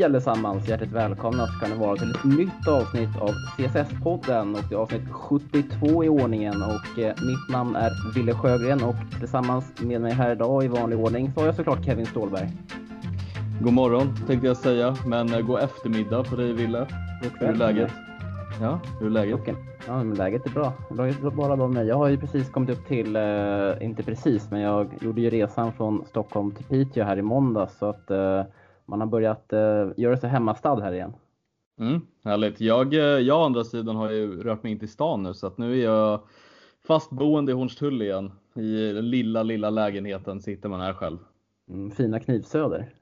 Hej allesammans! Hjärtligt välkomna ska ni vara till ett nytt avsnitt av CSS-podden och det är avsnitt 72 i ordningen och eh, mitt namn är Ville Sjögren och tillsammans med mig här idag i vanlig ordning så har jag såklart Kevin Ståhlberg. God morgon tänkte jag säga, men eh, god eftermiddag för dig Ville. Hur är läget? Ja, hur är läget? Okay. Ja, men läget är bra. Läget är bara bra med Jag har ju precis kommit upp till, eh, inte precis, men jag gjorde ju resan från Stockholm till Piteå här i måndag så att eh, man har börjat eh, göra sig hemmastad här igen. Mm, härligt. Jag, eh, jag å andra sidan har ju rört mig in till stan nu så att nu är jag fastboende i Hornstull igen. I den lilla, lilla lägenheten sitter man här själv. Mm, fina Knivsöder.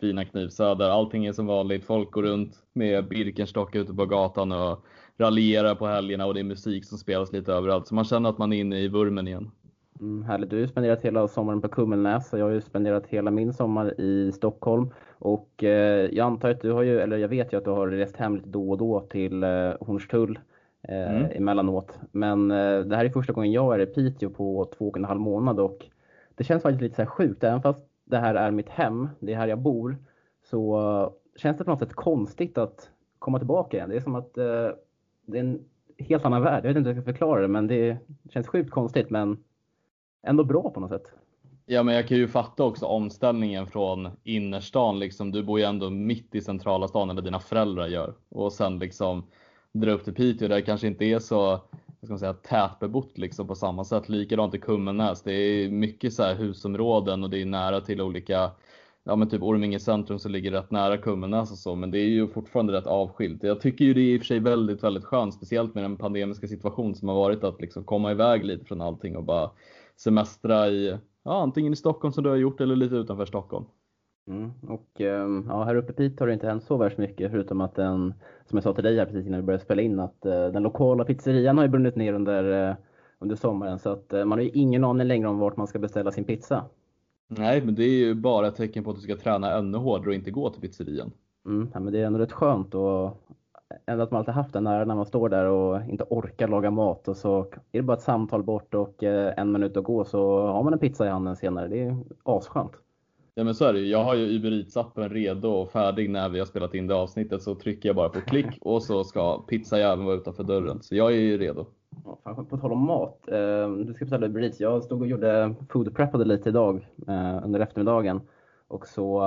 Fina Knivsöder. Allting är som vanligt. Folk går runt med Birkenstock ute på gatan och raljerar på helgerna och det är musik som spelas lite överallt. Så man känner att man är inne i vurmen igen. Mm, härligt. Du har ju spenderat hela sommaren på Kummelnäs och jag har ju spenderat hela min sommar i Stockholm. Och eh, jag antar att du har ju, eller jag vet ju att du har rest hem lite då och då till eh, Hornstull eh, mm. emellanåt. Men det här är första gången jag är i Piteå på två och en halv månad och det känns faktiskt lite så här sjukt. Även fast det här är mitt hem, det är här jag bor, så känns det på något sätt konstigt att komma tillbaka igen. Det är som att det är en helt annan värld. Jag vet inte hur jag ska förklara det, men det känns sjukt konstigt, men ändå bra på något sätt. Ja, men jag kan ju fatta också omställningen från innerstan. Liksom, du bor ju ändå mitt i centrala stan, eller dina föräldrar gör. Och sen liksom dra upp till Piteå där det kanske inte är så vad ska man säga, tätbebott liksom på samma sätt. Likadant i Kummenäs. Det är mycket så här husområden och det är nära till olika ja men typ Orminge centrum som ligger rätt nära Kummenäs och så, men det är ju fortfarande rätt avskilt. Jag tycker ju det är i och för sig väldigt, väldigt skönt, speciellt med den pandemiska situation som har varit, att liksom komma iväg lite från allting och bara semestra i, ja antingen i Stockholm som du har gjort eller lite utanför Stockholm. Mm, och ehm, ja, här uppe i Piteå har det inte hänt så värst mycket förutom att den, som jag sa till dig här precis innan vi började spela in, att uh, den lokala pizzerian har ju brunnit ner under, uh, under sommaren så att uh, man har ju ingen aning längre om vart man ska beställa sin pizza. Nej, men det är ju bara ett tecken på att du ska träna ännu hårdare och inte gå till pizzerian. Mm, ja, men det är ändå rätt skönt och ändå att man alltid haft den nära när man står där och inte orkar laga mat och så är det bara ett samtal bort och en minut att gå så har man en pizza i handen senare. Det är asskönt. Ja men så är det Jag har ju Uber Eats-appen redo och färdig när vi har spelat in det avsnittet så trycker jag bara på klick och så ska pizzajäveln vara utanför dörren. Så jag är ju redo. Ja, på tal om mat. Eh, du ska beställa Uber Eats. Jag stod och gjorde food preppade lite idag eh, under eftermiddagen. Och så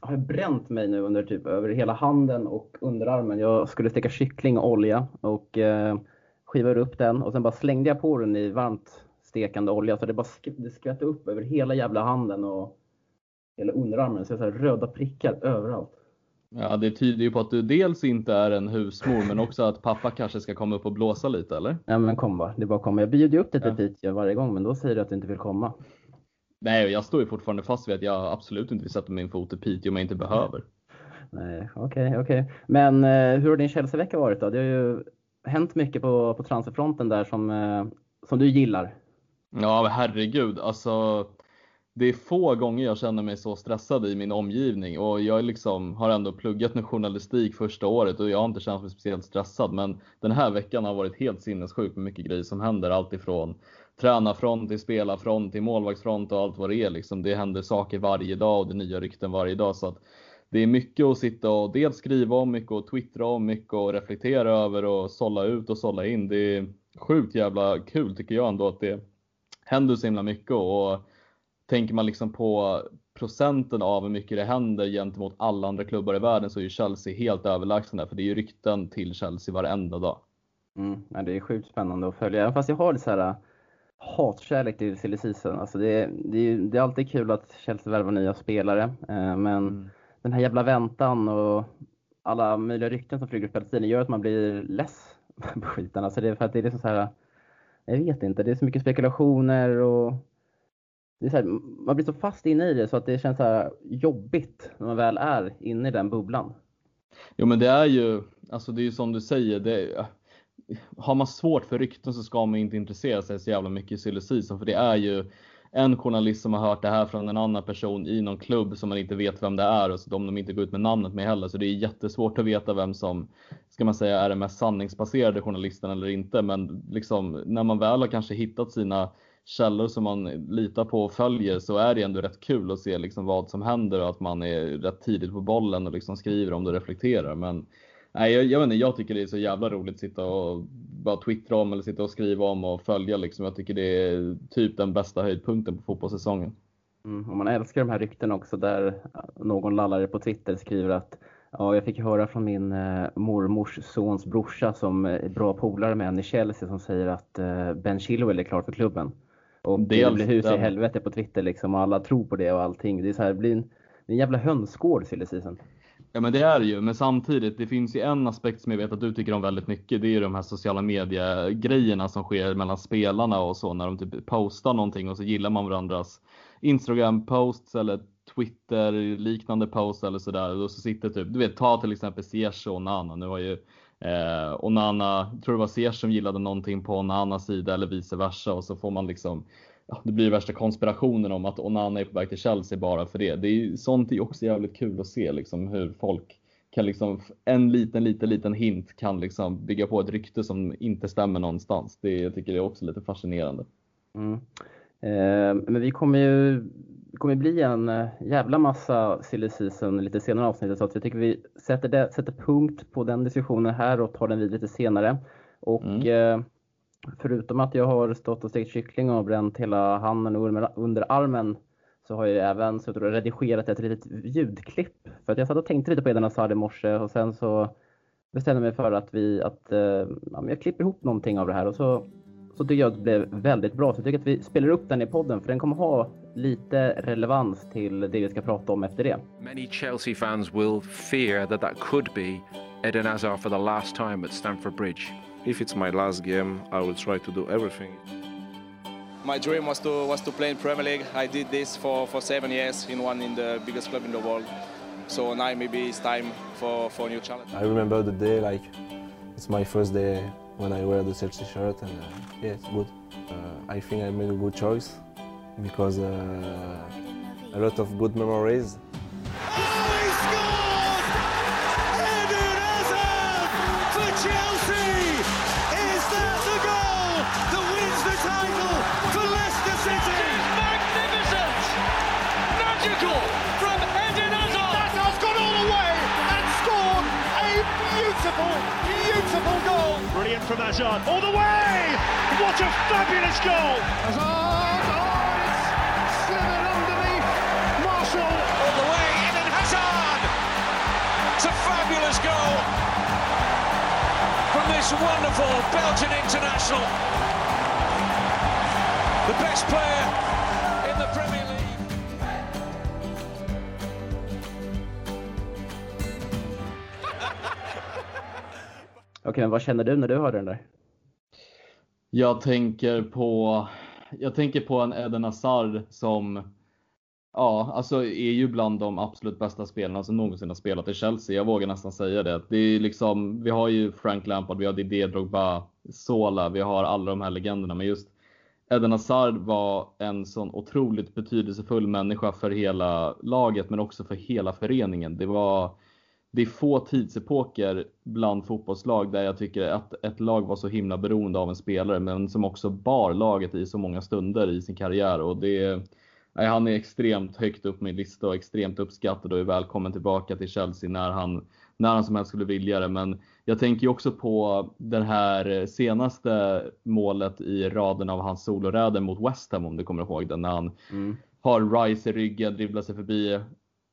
har jag bränt mig nu under typ över hela handen och underarmen. Jag skulle steka kyckling och olja och uh, skivade upp den och sen bara slängde jag på den i varmt stekande olja så det bara sk det skvätte upp över hela jävla handen och hela underarmen. Så jag har röda prickar överallt. Ja, det tyder ju på att du dels inte är en husmor, men också att pappa kanske ska komma upp och blåsa lite, eller? Ja, men kom bara. Det är bara att komma. Jag bjuder ju upp dig till ja. Varje gång, men då säger du att du inte vill komma. Nej, jag står ju fortfarande fast vid att jag absolut inte vill sätta min fot i Piteå om jag inte behöver. Nej, okej, okay, okej. Okay. Men eh, hur har din Chelsea-vecka varit då? Det har ju hänt mycket på, på transferfronten där som, eh, som du gillar. Ja, herregud. Alltså, det är få gånger jag känner mig så stressad i min omgivning och jag liksom har ändå pluggat med journalistik första året och jag har inte känt mig speciellt stressad. Men den här veckan har varit helt sinnessjuk med mycket grejer som händer. Allt ifrån tränarfront till spelarfront till målvaktsfront och allt vad det är. Liksom. Det händer saker varje dag och det är nya rykten varje dag. Så att det är mycket att sitta och dels skriva om, mycket att twittra om, mycket att reflektera över och sålla ut och sålla in. Det är sjukt jävla kul tycker jag ändå att det händer så himla mycket. Och tänker man liksom på procenten av hur mycket det händer gentemot alla andra klubbar i världen så är ju Chelsea helt överlägsna där, för det är ju rykten till Chelsea varenda dag. Mm, det är sjukt spännande att följa, även fast jag har lite så här hatkärlek till silly season. Alltså det, det, det är alltid kul att Chelsea värvar nya spelare, eh, men mm. den här jävla väntan och alla möjliga rykten som flyger upp hela tiden gör att man blir less på skiten. Alltså det är för att det är liksom så här, jag vet inte, det är så mycket spekulationer och det är så här, man blir så fast inne i det så att det känns så jobbigt när man väl är inne i den bubblan. Jo men det är ju, alltså det är ju som du säger, det, har man svårt för rykten så ska man inte intressera sig så jävla mycket i silly season för det är ju en journalist som har hört det här från en annan person i någon klubb som man inte vet vem det är och så de inte går ut med namnet med heller. Så det är jättesvårt att veta vem som, ska man säga, är den mest sanningsbaserade journalisten eller inte. Men liksom när man väl har kanske hittat sina källor som man litar på och följer så är det ändå rätt kul att se liksom vad som händer och att man är rätt tidigt på bollen och liksom skriver om det och reflekterar. Men nej, jag, jag, vet inte, jag tycker det är så jävla roligt att sitta och bara twittra om eller sitta och skriva om och följa liksom. Jag tycker det är typ den bästa höjdpunkten på fotbollssäsongen. Mm, och man älskar de här rykten också där någon lallare på Twitter skriver att Ja, jag fick höra från min eh, mormors sons brorsa som är bra polare med en i Chelsea som säger att eh, Ben Chilwell är klar för klubben. Och det blir hus i helvete på Twitter liksom och alla tror på det och allting. Det, är så här, det blir en, en jävla hönsgård silly season. Ja men det är det ju, men samtidigt, det finns ju en aspekt som jag vet att du tycker om väldigt mycket. Det är ju de här sociala mediegrejerna som sker mellan spelarna och så när de typ postar någonting och så gillar man varandras Instagram posts eller Twitter liknande posts eller sådär. Och så sitter typ, du vet ta till exempel Ziyech och Nana. Nu var ju eh, Onana, tror det var Ziyech som gillade någonting på Onanas sida eller vice versa och så får man liksom ja, det blir värsta konspirationen om att Onana är på väg till Chelsea bara för det. Det är sånt är också jävligt kul att se liksom hur folk kan liksom, en liten, liten, liten hint kan liksom bygga på ett rykte som inte stämmer någonstans. Det, jag tycker är också lite fascinerande. Mm. Eh, men vi kommer ju kommer bli en eh, jävla massa silly season lite senare avsnittet så att jag tycker vi sätter, det, sätter punkt på den diskussionen här och tar den vidare lite senare. Och mm. eh, förutom att jag har stått och stekt kyckling och bränt hela handen under, armen så har jag även suttit och redigerat ett litet ljudklipp. För att jag satt och tänkte lite på Eden Hazard i morse och sen så bestämde jag mig för att, vi, att eh, ja, jag klipper ihop någonting av det här och så så tycker jag att det blev väldigt bra. Så jag tycker att vi spelar upp den i podden för den kommer ha lite relevans till det vi ska prata om efter det. Many Chelsea fans will fear that that could be Eden Hazard for the last time at Stamford Bridge. If it's my last game, I will try to do everything. My dream was to was to play in Premier League. I did this for for seven years in one in the biggest club in the world. So now maybe it's time for for a new challenge. I remember the day like it's my first day when I wear the Chelsea shirt, and uh, yeah, it's good. Uh, I think I made a good choice because uh, a lot of good memories. From Hazard. All the way! What a fabulous goal! Hazard! Oh, it's slithered underneath. Marshall. All the way, in and Hazard! It's a fabulous goal from this wonderful Belgian international. The best player Okej, men vad känner du när du hörde den där? Jag tänker på, jag tänker på en Eden Hazard som Ja, alltså är ju bland de absolut bästa spelarna som någonsin har spelat i Chelsea. Jag vågar nästan säga det. det är liksom, vi har ju Frank Lampard, vi har Didier Drogba, Sola, vi har alla de här legenderna. Men just Eden Hazard var en sån otroligt betydelsefull människa för hela laget, men också för hela föreningen. Det var det är få tidsepoker bland fotbollslag där jag tycker att ett lag var så himla beroende av en spelare men som också bar laget i så många stunder i sin karriär. Och det, nej, han är extremt högt upp på min lista och extremt uppskattad och är välkommen tillbaka till Chelsea när han, när han som helst skulle vilja det. Men jag tänker också på det här senaste målet i raden av hans soloräder mot West Ham om du kommer ihåg den när han mm. har Rice i ryggen, dribblar sig förbi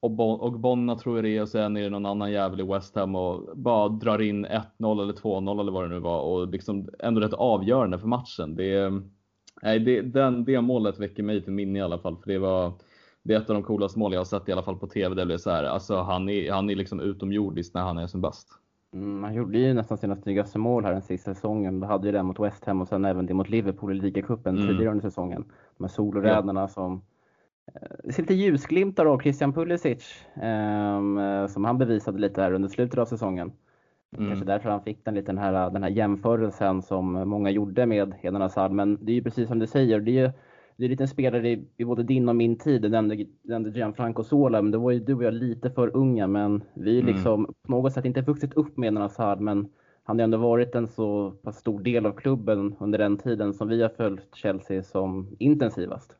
och, bon, och Bonna tror jag det är och sen är det någon annan jävel i West Ham och bara drar in 1-0 eller 2-0 eller vad det nu var och liksom ändå rätt avgörande för matchen. Det, nej, det, den, det målet väcker mig till minne i alla fall för det var det är ett av de coolaste mål jag har sett i alla fall på TV. Det blev så här, alltså han är, han är liksom utomjordisk när han är som bäst. Mm, han gjorde ju nästan sina snyggaste mål här den sista säsongen. Vi hade ju det mot West Ham och sen även det mot Liverpool i ligacupen mm. tidigare under säsongen. De här soloräderna ja. som det ser lite ljusglimtar av Christian Pulisic eh, som han bevisade lite här under slutet av säsongen. Mm. Kanske därför han fick den, lite den, här, den här jämförelsen som många gjorde med Eden Hazard. Men det är ju precis som du säger, det är ju det är en liten spelare i, i både din och min tid. Du nämnde, nämnde Gianfranco Sola, men då var ju du och jag lite för unga. Men vi är mm. liksom på något sätt inte vuxit upp med Eden Hazard, men han har ändå varit en så pass stor del av klubben under den tiden som vi har följt Chelsea som intensivast.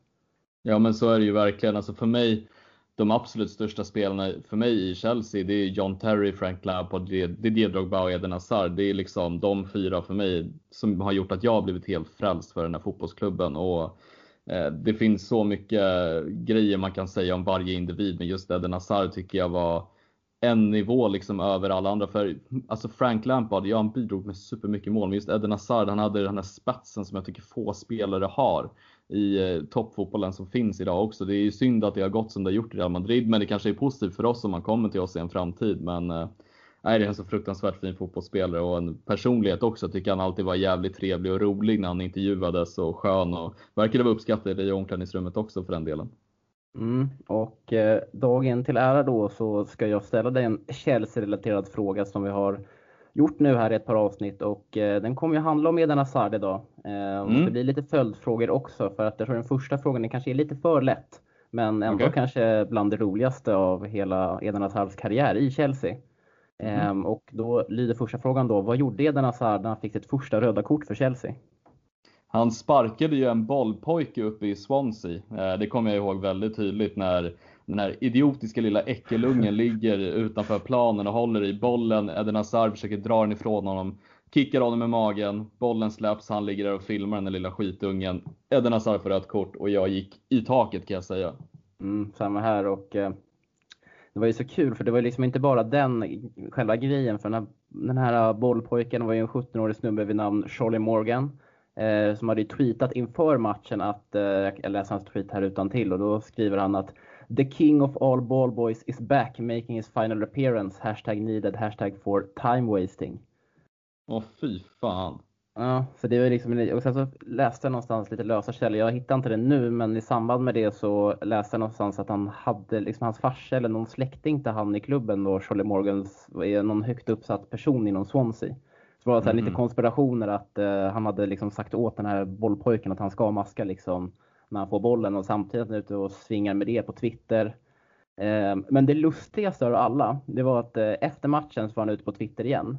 Ja men så är det ju verkligen. Alltså för mig, de absolut största spelarna för mig i Chelsea, det är John Terry, Frank Lampard, det är Didier Drogba och Eden Hazard. Det är liksom de fyra för mig som har gjort att jag har blivit helt frälst för den här fotbollsklubben. Och eh, det finns så mycket grejer man kan säga om varje individ, men just Eden Hazard tycker jag var en nivå liksom över alla andra. För alltså Frank Lampard, ja han bidrog med supermycket mål, men just Eden Hazard, han hade den här spetsen som jag tycker få spelare har i eh, toppfotbollen som finns idag också. Det är ju synd att det har gått som det har gjort i Real Madrid, men det kanske är positivt för oss om man kommer till oss i en framtid. Men eh, nej, det är en så fruktansvärt fin fotbollsspelare och en personlighet också. Jag tycker han alltid var jävligt trevlig och rolig när han intervjuades och skön och verkade vara uppskattad i omklädningsrummet också för den delen. Mm, och eh, dagen till ära då så ska jag ställa dig en Chelsea-relaterad fråga som vi har gjort nu här i ett par avsnitt och eh, den kommer ju handla om Eden Hazard idag. Eh, mm. Det blir lite följdfrågor också för att jag tror den första frågan kanske är lite för lätt. Men ändå okay. kanske bland det roligaste av hela Eden Hazards karriär i Chelsea. Mm. och då lyder första frågan då, vad gjorde Eden Hazard när han fick sitt första röda kort för Chelsea? Han sparkade ju en bollpojke uppe i Swansea. Eh, det kommer jag ihåg väldigt tydligt när den här idiotiska lilla äckelungen ligger utanför planen och håller i bollen. Eden Hazard försöker dra den ifrån honom, kickar honom med magen, bollen släpps, han ligger där och filmar den där lilla skitungen. Eden Hazard får rött kort och jag gick i taket kan jag säga. Mm, samma här och eh, det var ju så kul för det var ju liksom inte bara den själva grejen för den här, den här bollpojken var ju en 17-årig snubbe vid namn Charlie Morgan eh, som hade tweetat inför matchen att, eh, jag läser hans tweet här utan till och då skriver han att The king of all ball boys is back making his final appearance. Hashtag needed, hashtag for time wasting. Åh fy fan. Ja, så det var liksom, och sen så läste jag någonstans lite lösa källor. Jag hittar inte det nu, men i samband med det så läste jag någonstans att han hade, liksom hans farsa eller någon släkting till han i klubben då, Charlie Morgans, är någon högt uppsatt person inom Swansea. Så det var så mm. lite mhm. konspirationer att uh, han hade liksom sagt åt den här bollpojken att han ska maska liksom när han får bollen och samtidigt är ute och svingar med det på Twitter. Uh, men det lustigaste av alla, det var att uh, efter matchen så var han ute på Twitter igen.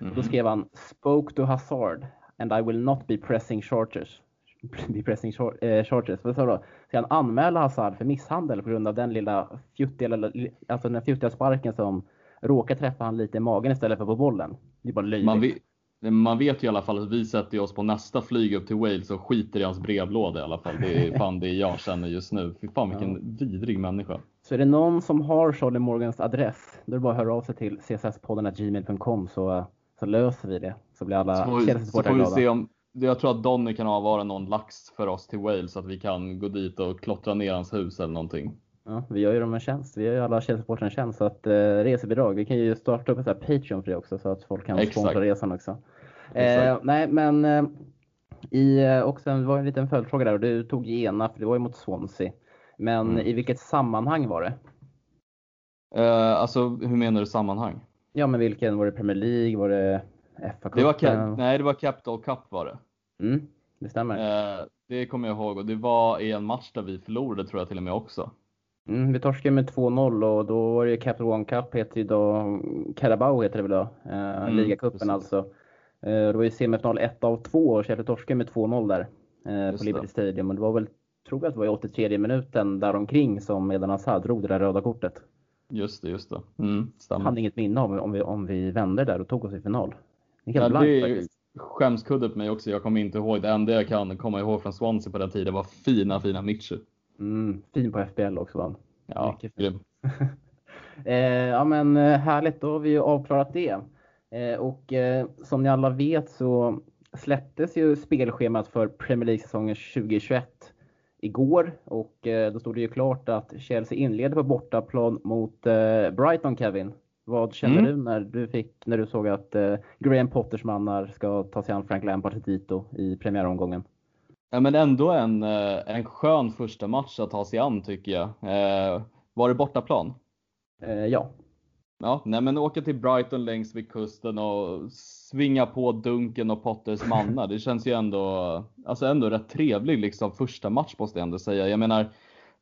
Mm. Då skrev han “Spoke to Hazard and I will not be pressing charges”. be pressing charges. Vad sa då? Ska han anmäla Hazard för misshandel på grund av den lilla fjuttiga, alltså den fjuttiga sparken som råkar träffa han lite i magen istället för på bollen. Det är bara löjligt. Man man vet ju i alla fall att vi sätter oss på nästa flyg upp till Wales och skiter i hans brevlåda i alla fall. Det är fan det jag känner just nu. Fy fan vilken ja. vidrig människa. Så är det någon som har Charlie Morgans adress, då är det bara att höra av sig till csspodden.gmail.com så, så löser vi det. Så blir alla Chelsea-supportrar glada. Se om, jag tror att Donny kan avvara någon lax för oss till Wales så att vi kan gå dit och klottra ner hans hus eller någonting. Ja, vi gör ju dem en tjänst. Vi gör ju alla Chelsea-supportrar en tjänst. Så att eh, resebidrag, vi kan ju starta upp ett Patreon för det också så att folk kan sponsra resan också. Eh, nej, men eh, i, eh, också, det var en liten följdfråga där och du tog Gena för det var ju mot Swansea. Men mm. i vilket sammanhang var det? Eh, alltså hur menar du sammanhang? Ja, men vilken? Var det Premier League? Var det fa det var Nej, det var Capital Cup var det. Mm, det stämmer. Eh, det kommer jag ihåg och det var i en match där vi förlorade tror jag till och med också. Mm, vi torskade med 2-0 och då var det Capital One Cup, heter ju då Carabao heter det väl då, eh, mm, ligacupen alltså. Eh, det var ju semifinal 1 av 2 och Chelsea torskade med 2-0 där eh, på Liberty Stadium. Och det var väl, tror jag att det var i 83 minuten däromkring som Eden Hazard drog det där röda kortet. Just det, just det. Mm, jag hade inget minne om, om, vi, om vi vände där och tog oss i final. Det är, ja, det är skämskudde på mig också. Jag kommer inte ihåg. Det enda jag kan komma ihåg från Swansea på den tiden var fina, fina Mitchell. Mm, fin på FBL också va? Ja, grym. eh, ja men eh, härligt, då har vi ju avklarat det. Eh, och eh, som ni alla vet så släpptes ju spelschemat för Premier League-säsongen 2021 igår och eh, då stod det ju klart att Chelsea inleder på bortaplan mot eh, Brighton, Kevin. Vad kände mm. du när du, fick, när du såg att Graham Potters mannar ska ta sig an Frank Lampard dit då i premiäromgången? Ja, men ändå en, eh, en skön första match att ta sig an tycker jag. Eh, var det bortaplan? Eh, ja. Ja, nej men åka till Brighton längs vid kusten och svinga på Dunken och Potters mannar. Det känns ju ändå, alltså ändå rätt trevlig liksom första match måste jag ändå säga. Jag menar,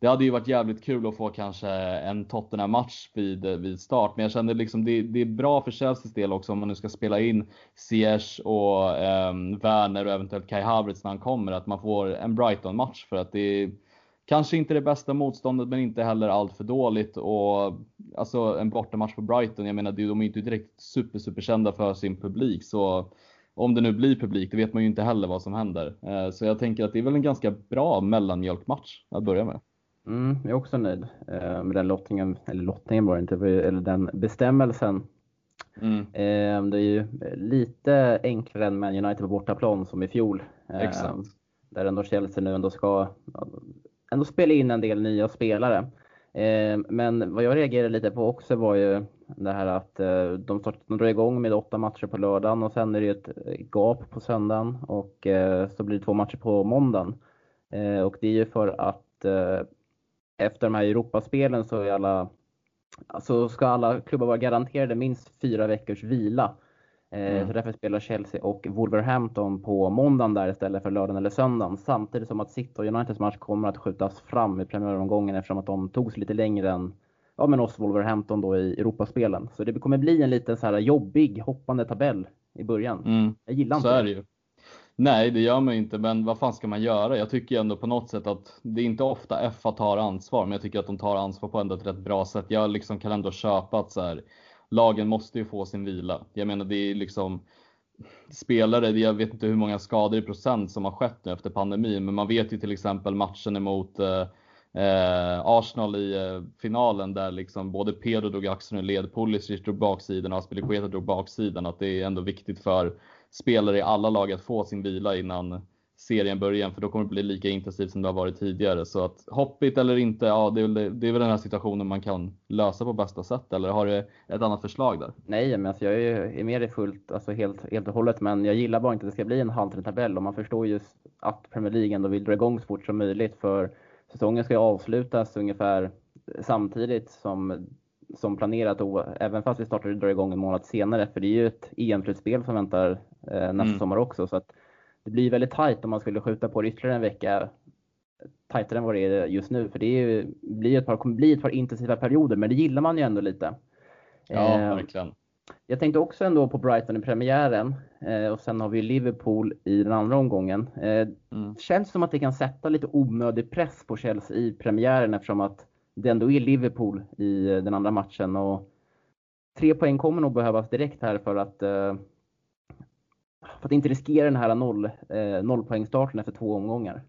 det hade ju varit jävligt kul att få kanske en Tottenham-match vid, vid start, men jag känner liksom det, det är bra för Chelseas del också om man nu ska spela in Ziyech och eh, Werner och eventuellt Kai Havertz när han kommer, att man får en Brighton-match för att det är kanske inte det bästa motståndet men inte heller allt för dåligt och alltså en bortamatch på Brighton, jag menar de är ju inte direkt super superkända för sin publik så om det nu blir publik, det vet man ju inte heller vad som händer. Eh, så jag tänker att det är väl en ganska bra mellanmjölkmatch att börja med. Mm, jag är också nöjd eh, med den lottningen, eller lottningen var det inte, eller den bestämmelsen. Mm. Eh, det är ju lite enklare än Man United på bortaplan som i fjol. Exakt. Där ändå Chelsea nu ändå ska ändå spela in en del nya spelare. Men vad jag reagerade lite på också var ju det här att de, start, de drar igång med åtta matcher på lördagen och sen är det ett gap på söndagen och så blir det två matcher på måndagen. Och det är ju för att efter de här Europaspelen så är alla, alltså ska alla klubbar vara garanterade minst fyra veckors vila. Eh, mm. Så därför spelar Chelsea och Wolverhampton på måndagen där istället för lördagen eller söndagen. Samtidigt som att City och Uniteds match kommer att skjutas fram i premiäromgången eftersom att de togs lite längre än ja, men oss Wolverhampton då i Europaspelen. Så det kommer bli en lite så här jobbig hoppande tabell i början. Mm. Jag gillar inte så är det ju. Nej, det gör man ju inte, men vad fan ska man göra? Jag tycker ändå på något sätt att det är inte ofta FA tar ansvar, men jag tycker att de tar ansvar på ändå ett rätt bra sätt. Jag liksom kan ändå köpa att så här, lagen måste ju få sin vila. Jag menar, det är liksom spelare, jag vet inte hur många skador i procent som har skett nu efter pandemin, men man vet ju till exempel matchen emot eh, eh Arsenal i eh, finalen där liksom både Pedro drog axeln ur led, Pulisic drog baksidan och Aspelikueta drog baksidan, att det är ändå viktigt för spelare i alla lag att få sin vila innan serien börjar för då kommer det bli lika intensivt som det har varit tidigare. Så att hoppigt eller inte, ja det är, väl, det är väl den här situationen man kan lösa på bästa sätt. Eller har du ett annat förslag där? Nej, men alltså jag är, med i fullt, alltså helt, helt och hållet. Men jag gillar bara inte att det ska bli en halvtränad tabell och man förstår ju att Premier League ändå vill dra igång så fort som möjligt. För säsongen ska ju avslutas ungefär samtidigt som som planerat, och, även fast vi startar och drar igång en månad senare. För det är ju ett EM-slutspel som väntar eh, nästa mm. sommar också. Så att det blir väldigt tajt om man skulle skjuta på det ytterligare en vecka. Tajtare än vad det är just nu. För det är blir ett par, kommer bli ett par intensiva perioder, men det gillar man ju ändå lite. Ja, eh, verkligen. Jag tänkte också ändå på Brighton i premiären eh, och sen har vi Liverpool i den andra omgången. Eh, mm. Känns som att det kan sätta lite onödig press på Chelsea i premiären eftersom att det ändå är Liverpool i den andra matchen. Och tre poäng kommer nog behövas direkt här för att, eh, för att inte riskera den här noll, eh, nollpoängstarten efter två omgångar.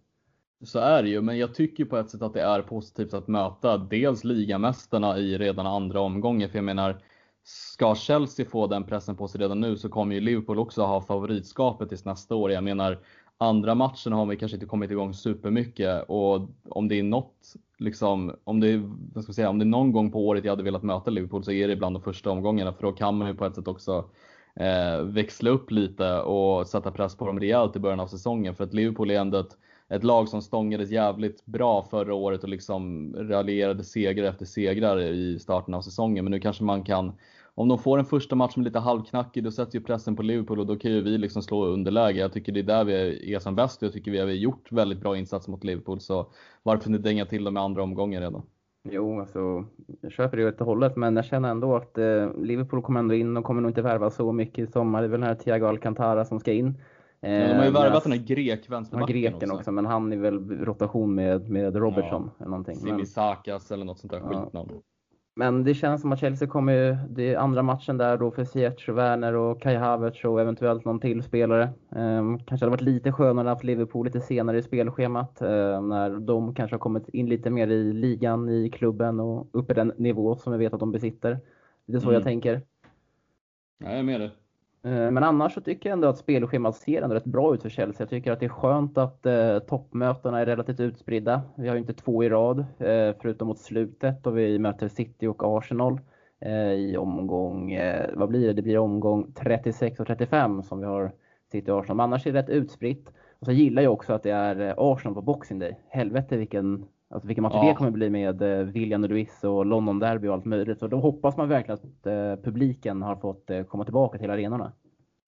Så är det ju, men jag tycker på ett sätt att det är positivt att möta dels ligamästarna i redan andra omgången. För jag menar, ska Chelsea få den pressen på sig redan nu så kommer ju Liverpool också ha favoritskapet tills nästa år. Jag menar, andra matchen har vi kanske inte kommit igång supermycket och om det är något, liksom, om det, är, vad ska jag säga, om det är någon gång på året jag hade velat möta Liverpool så är det bland de första omgångarna för då kan man ju på ett sätt också eh, växla upp lite och sätta press på dem rejält i början av säsongen för att Liverpool är ändå ett, ett lag som stångades jävligt bra förra året och liksom raljerade segrar efter segrar i starten av säsongen men nu kanske man kan om de får en första match som är lite halvknackig, då sätter ju pressen på Liverpool och då kan ju vi liksom slå underläge. Jag tycker det är där vi är som bäst och jag tycker vi har gjort väldigt bra insatser mot Liverpool. Så varför inte dänga till dem i andra omgången redan? Jo, alltså, jag köper det helt och hållet, men jag känner ändå att eh, Liverpool kommer ändå in och kommer nog inte värva så mycket i sommar. Det är väl den här Thiago Alcantara som ska in. Eh, ja, de har ju värvat den här grek vänsterbacken greken också. också. men han är väl rotation med, med Robertson ja, eller någonting. Simisakas eller något sånt där ja. skitnamn. Men det känns som att Chelsea kommer, det är andra matchen där då för Ziyech, Werner och Kai Havertz och eventuellt någon till spelare. Um, kanske hade varit lite skönare att Liverpool lite senare i spelschemat uh, när de kanske har kommit in lite mer i ligan, i klubben och upp i den nivå som vi vet att de besitter. Det är så mm. jag tänker. jag är med dig. Eh, men annars så tycker jag ändå att spelschemat ser ändå rätt bra ut för Chelsea. Jag tycker att det är skönt att eh, toppmötena är relativt utspridda. Vi har ju inte två i rad, eh, förutom mot slutet då vi möter City och Arsenal eh, i omgång, eh, vad blir det? Det blir omgång 36 och 35 som vi har City och Arsenal. Men annars är det rätt utspritt. Och så gillar jag också att det är eh, Arsenal på Boxing Day. Helvete vilken Alltså vilken match ja. det kommer bli med eh, William Ruiz och London Derby och allt möjligt. Så då hoppas man verkligen att eh, publiken har fått eh, komma tillbaka till arenorna.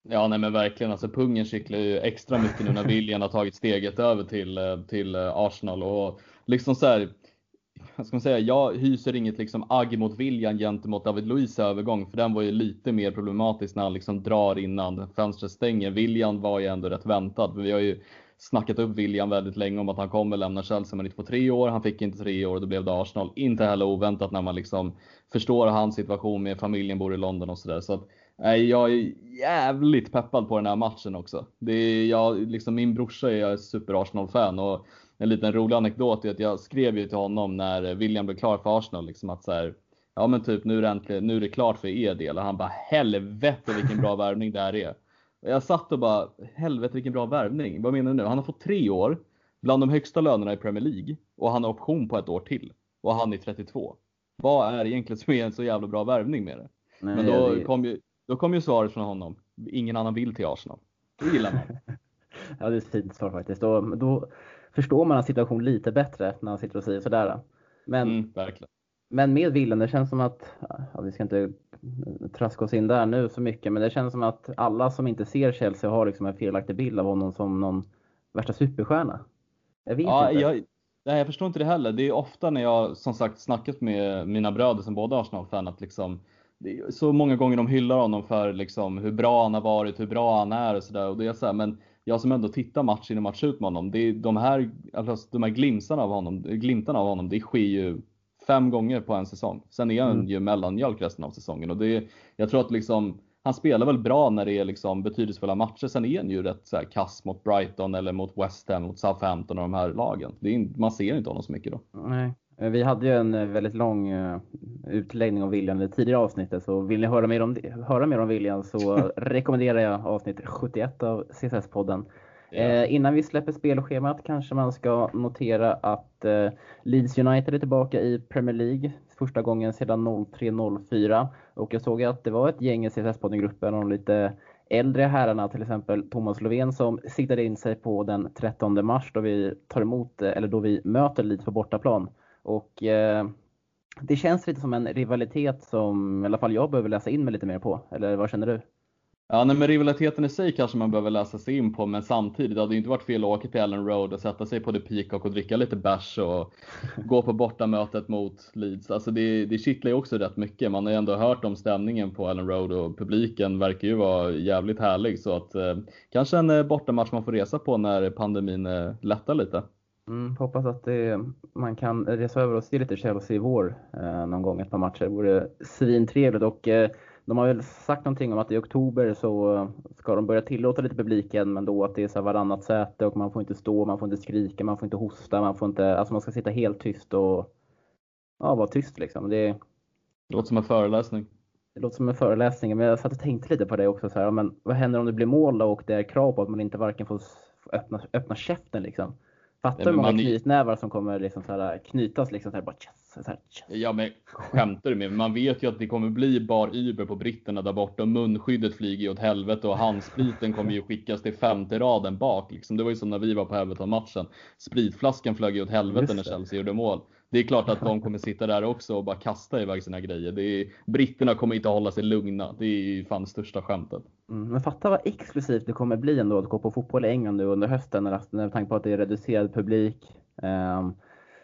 Ja, nej men verkligen. Alltså pungen kittlar ju extra mycket nu när William har tagit steget över till, till Arsenal och liksom så här, vad ska säga, jag hyser inget liksom agg mot William gentemot David Luiz övergång, för den var ju lite mer problematisk när han liksom drar innan fönstret stänger. William var ju ändå rätt väntad, men vi har ju snackat upp William väldigt länge om att han kommer lämna Chelsea men inte på tre år. Han fick inte tre år, och då blev det Arsenal. Inte heller oväntat när man liksom förstår hans situation med familjen bor i London och sådär. Så att, nej, jag är jävligt peppad på den här matchen också. Det är, jag, liksom, min brorsa är super Arsenal-fan och en liten rolig anekdot är att jag skrev ju till honom när William blev klar för Arsenal liksom att så här, ja men typ nu är, det äntligen, nu är det klart för er del och han bara helvete vilken bra värvning det här är. Och jag satt och bara helvete vilken bra värvning. Vad menar du nu? Han har fått tre år, bland de högsta lönerna i Premier League och han har option på ett år till och han är 32. Vad är egentligen som är en så jävla bra värvning med det? Nej, men då, det... kom ju, då kom ju svaret från honom. Ingen annan vill till Arsenal. Det gillar man. ja, det är ett fint svar faktiskt. Då, då förstår man hans situation lite bättre när han sitter och säger sådär. Men, mm, verkligen. Men med Willen, det känns som att, ja, vi ska inte traska oss in där nu så mycket, men det känns som att alla som inte ser Chelsea har liksom en felaktig bild av honom som någon värsta superstjärna. Jag vet ja, inte. Jag, nej, jag förstår inte det heller. Det är ofta när jag som sagt snackat med mina bröder som båda Arsenal-fan att liksom så många gånger de hyllar honom för liksom hur bra han har varit, hur bra han är och sådär. Och det är så här, men jag som ändå tittar match in och match ut med honom, det är de här, alltså, de här glimtarna av honom, glimtarna av honom, det sker ju fem gånger på en säsong. Sen är han mm. ju mellanmjölk resten av säsongen och det, jag tror att liksom, han spelar väl bra när det är liksom betydelsefulla matcher. Sen är han ju rätt så här kass mot Brighton eller mot West Ham, mot Southampton och de här lagen. Är, man ser inte honom så mycket då. Nej. Vi hade ju en eh, väldigt lång uh, utläggning om William i tidigare avsnittet, så vill ni höra mer om, höra mer om William så rekommenderar jag avsnitt 71 av CSS-podden. Eh, innan vi släpper spelschemat kanske man ska notera att eh, Leeds United är tillbaka i Premier League första gången sedan 03-04. Och jag såg att det var ett gäng i CSS-podden-gruppen, de lite äldre herrarna, till exempel Thomas Lovén som siktade in sig på den 13 mars då vi tar emot, eh, eller då vi möter Leeds på bortaplan. Och eh, det känns lite som en rivalitet som i alla fall jag behöver läsa in mig lite mer på. Eller vad känner du? Ja, nej, men rivaliteten i sig kanske man behöver läsa sig in på, men samtidigt, det hade ju inte varit fel att åka till Ellen Road och sätta sig på The Peacock och dricka lite bärs och gå på bortamötet mot Leeds. Alltså det, det kittlar ju också rätt mycket. Man har ju ändå hört om stämningen på Ellen Road och publiken verkar ju vara jävligt härlig, så att eh, kanske en eh, bortamatch man får resa på när pandemin eh, lättar lite. Mm, hoppas att det, man kan resa över och se lite Chelsea i vår eh, någon gång, ett par matcher. Det vore svintrevligt och eh, de har väl sagt någonting om att i oktober så ska de börja tillåta lite publiken, men då att det är så varannat säte och man får inte stå, man får inte skrika, man får inte hosta, man får inte, alltså man ska sitta helt tyst och ja, vara tyst liksom. Det, det låter som en föreläsning. Det låter som en föreläsning, men jag satt och tänkte lite på det också. Så här, men vad händer om det blir mål och det är krav på att man inte varken får öppna, öppna käften liksom? Fattar du hur många man... knytnävar som kommer liksom så här, knytas liksom så här, bara tjass, så här, tjass. Ja men skämtar du med Man vet ju att det kommer bli bar Uber på britterna där borta och munskyddet flyger ju åt helvete och handspriten kommer ju skickas till femte raden bak. Liksom. Det var ju som när vi var på Everton-matchen. Spritflaskan flög ju åt helvete när Chelsea gjorde mål. Det är klart att de kommer sitta där också och bara kasta iväg sina grejer. Det är, britterna kommer inte hålla sig lugna. Det är ju fan största skämtet. Mm, men fatta vad exklusivt det kommer bli ändå att gå på fotboll i England nu under hösten med tanke på att det är reducerad publik. Um,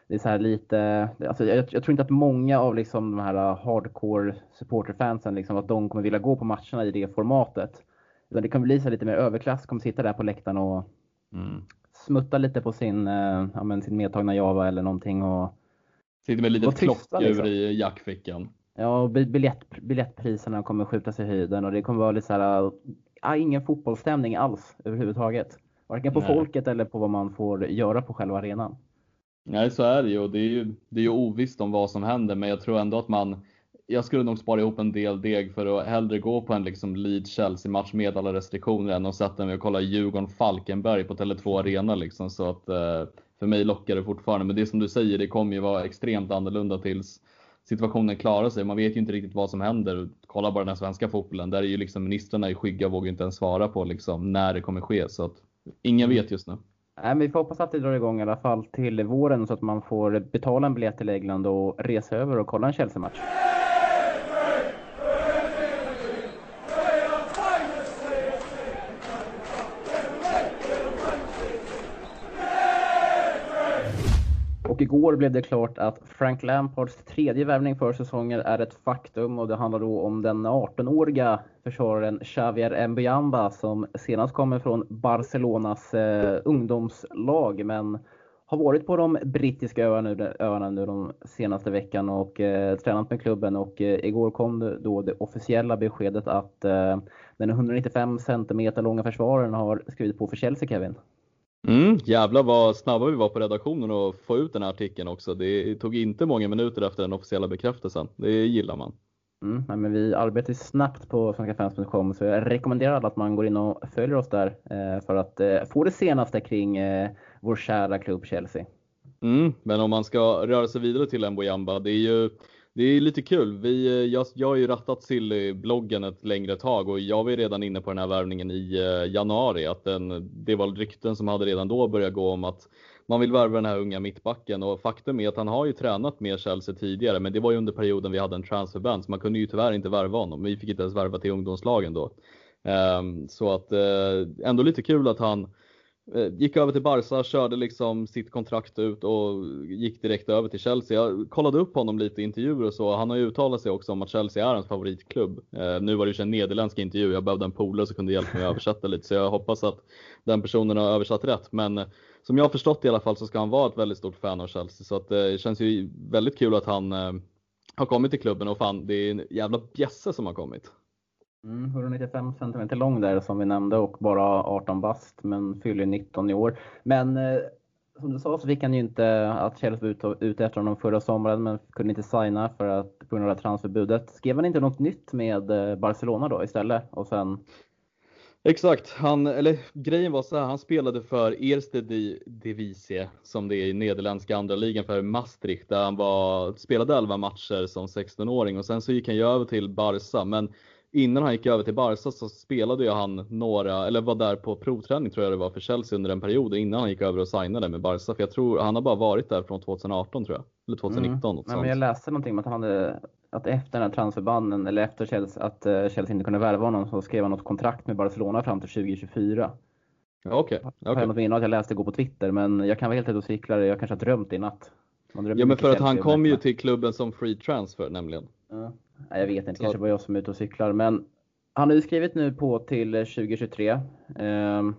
det är så här lite, alltså jag, jag, tror inte att många av liksom de här hardcore supporterfansen, liksom, att de kommer vilja gå på matcherna i det formatet. Utan det kan bli så lite mer överklass, kommer sitta där på läktaren och mm. smutta lite på sin, uh, ja, sin medtagna Java eller någonting och Sitter med ett litet klockdjur liksom. i jackfickan. Ja, och biljett, biljettpriserna kommer skjutas i höjden och det kommer vara lite så här, ja, ingen fotbollsstämning alls överhuvudtaget. Varken på Nej. folket eller på vad man får göra på själva arenan. Nej, så är det ju och det är ju, det är ju ovisst om vad som händer, men jag tror ändå att man jag skulle nog spara ihop en del deg för att hellre gå på en liksom Leeds-Chelsea-match med alla restriktioner än att sätta mig och kolla Djurgården-Falkenberg på Tele2 Arena liksom. Så att eh, för mig lockar det fortfarande. Men det som du säger, det kommer ju vara extremt annorlunda tills situationen klarar sig. Man vet ju inte riktigt vad som händer. Kolla bara den svenska fotbollen. Där är ju liksom ministrarna i skygga och vågar inte ens svara på liksom när det kommer ske. Så att ingen vet just nu. Nej, men vi får hoppas att det drar igång i alla fall till våren så att man får betala en biljett till England och resa över och kolla en Chelsea-match. Igår blev det klart att Frank Lampards tredje värvning för säsongen är ett faktum och det handlar då om den 18-åriga försvararen Xavier Mbiamba som senast kommer från Barcelonas eh, ungdomslag men har varit på de brittiska öarna, öarna nu de senaste veckan och eh, tränat med klubben och eh, igår kom då det officiella beskedet att eh, den 195 cm långa försvararen har skrivit på för Chelsea, Kevin. Mm, jävlar vad snabba vi var på redaktionen och få ut den här artikeln också. Det tog inte många minuter efter den officiella bekräftelsen. Det gillar man. Mm, men vi arbetar snabbt på svenskafans.com så jag rekommenderar alla att man går in och följer oss där eh, för att eh, få det senaste kring eh, vår kära klubb Chelsea. Mm, men om man ska röra sig vidare till Mbojamba, det är ju det är lite kul. Vi, eh, jag, jag har ju rattat Silly-bloggen ett längre tag och jag var ju redan inne på den här värvningen i eh, januari. Att den, det var rykten som hade redan då börjat gå om att man vill värva den här unga mittbacken och faktum är att han har ju tränat med Chelsea tidigare, men det var ju under perioden vi hade en transferband så man kunde ju tyvärr inte värva honom. Vi fick inte ens värva till ungdomslagen då. Ehm, så att eh, ändå lite kul att han Eh, gick över till Barca, körde liksom sitt kontrakt ut och gick direkt över till Chelsea. Jag kollade upp honom lite i intervjuer och så. Han har ju uttalat sig också om att Chelsea är hans favoritklubb. Eh, nu var det ju en nederländsk intervju. Jag behövde en polare som kunde hjälpa mig att översätta lite så jag hoppas att den personen har översatt rätt. Men eh, som jag har förstått i alla fall så ska han vara ett väldigt stort fan av Chelsea så att det känns ju väldigt kul att han har kommit till klubben och fan det är en jävla bjässe som har kommit. Mm, 195 cm lång där som vi nämnde och bara 18 bast men fyller 19 i år. Men eh, som du sa så fick han ju inte att Chelsea var ute efter honom förra sommaren men kunde inte signa för att på grund av transferbudet. Skrev han inte något nytt med eh, Barcelona då istället och sen Exakt, han, eller grejen var så här, han spelade för Erste Divisie som det är i nederländska andra ligan för Maastricht där han var, spelade 11 matcher som 16-åring och sen så gick han ju över till Barca men innan han gick över till Barca så spelade ju han några, eller var där på provträning tror jag det var för Chelsea under en period innan han gick över och signade med Barca. För jag tror han har bara varit där från 2018 tror jag. Eller 2019. Mm. Nej, men jag läste någonting om att han hade, att efter den här transferbanden, eller efter Chelsea, att eh, Chelsea inte kunde värva honom så skrev han något kontrakt med Barcelona fram till 2024. Okej. Okay. Okay. Jag har något jag läste igår på Twitter, men jag kan vara helt ute och cykla. Jag kanske har drömt i natt. Ja, men för att han kom ju till klubben som free transfer nämligen. Ja. Jag vet inte, så. kanske bara jag som är ute och cyklar. Men han har ju skrivit nu på till 2023. Ehm,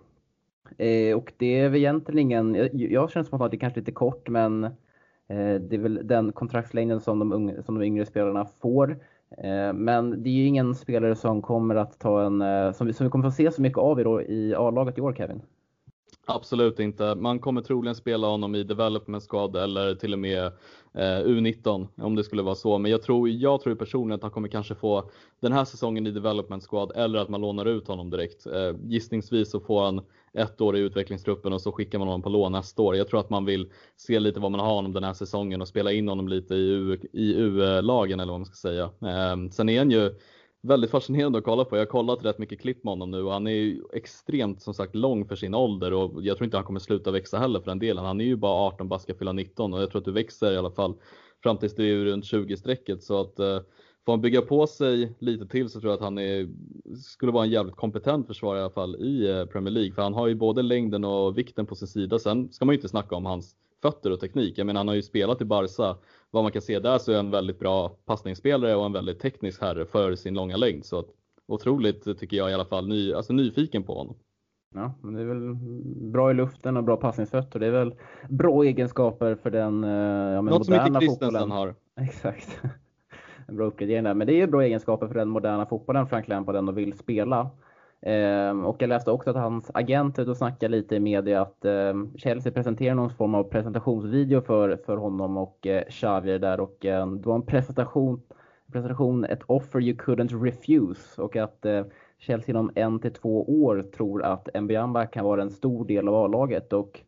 eh, och det är väl egentligen ingen, jag, jag känner som att det är kanske lite kort men eh, det är väl den kontraktslängden som de, unga, som de yngre spelarna får. Eh, men det är ju ingen spelare som kommer att ta en, eh, som vi, som vi kommer få se så mycket av i, i A-laget i år Kevin. Absolut inte. Man kommer troligen spela honom i development squad eller till och med eh, U19 om det skulle vara så. Men jag tror, jag tror personligen att han kommer kanske få den här säsongen i development squad eller att man lånar ut honom direkt. Eh, gissningsvis så får han ett år i utvecklingstruppen och så skickar man honom på lån nästa år. Jag tror att man vill se lite vad man har honom den här säsongen och spela in honom lite i U-lagen eller vad man ska säga. Eh, sen är han ju väldigt fascinerande att kolla på. Jag har kollat rätt mycket klipp med honom nu och han är ju extremt som sagt lång för sin ålder och jag tror inte han kommer sluta växa heller för den delen. Han är ju bara 18 bara ska fylla 19 och jag tror att du växer i alla fall fram tills du är runt 20 strecket så att eh, Får han bygga på sig lite till så tror jag att han är, skulle vara en jävligt kompetent försvarare i alla fall i eh, Premier League. För han har ju både längden och vikten på sin sida. Sen ska man ju inte snacka om hans fötter och teknik. Jag menar han har ju spelat i Barca vad man kan se där så är han en väldigt bra passningsspelare och en väldigt teknisk herre för sin långa längd. Så att, otroligt tycker jag i alla fall, ny, alltså nyfiken på honom. Ja, men det är väl bra i luften och bra passningsfötter. Det är väl bra egenskaper för den ja, Något som inte Christensen har. Exakt. En bra uppgradering där. Men det är ju bra egenskaper för den moderna fotbollen Frank Lampard ändå vill spela. Ehm, och jag läste också att hans agent och snackade lite i media att ehm, Chelsea presenterar någon form av presentationsvideo för, för honom och eh, Xavier där och eh, det var en presentation, presentation, ett offer you couldn't refuse och att eh, Chelsea inom en till två år tror att Mbiamba kan vara en stor del av A-laget och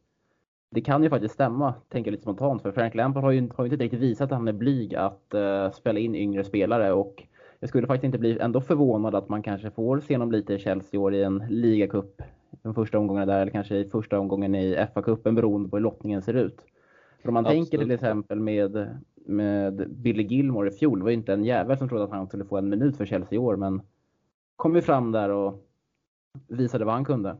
det kan ju faktiskt stämma, tänker jag lite spontant, för Frank Lampard har ju, har ju inte riktigt visat att han är blyg att eh, spela in yngre spelare och jag skulle faktiskt inte bli ändå förvånad att man kanske får se honom lite i Chelsea år i en ligacup. De första omgångarna där, eller kanske i första omgången i FA-cupen beroende på hur lottningen ser ut. För om man Absolut. tänker till exempel med, med Billy Gilmore i fjol, det var ju inte en jävel som trodde att han skulle få en minut för Chelsea i år, men kom ju fram där och visade vad han kunde.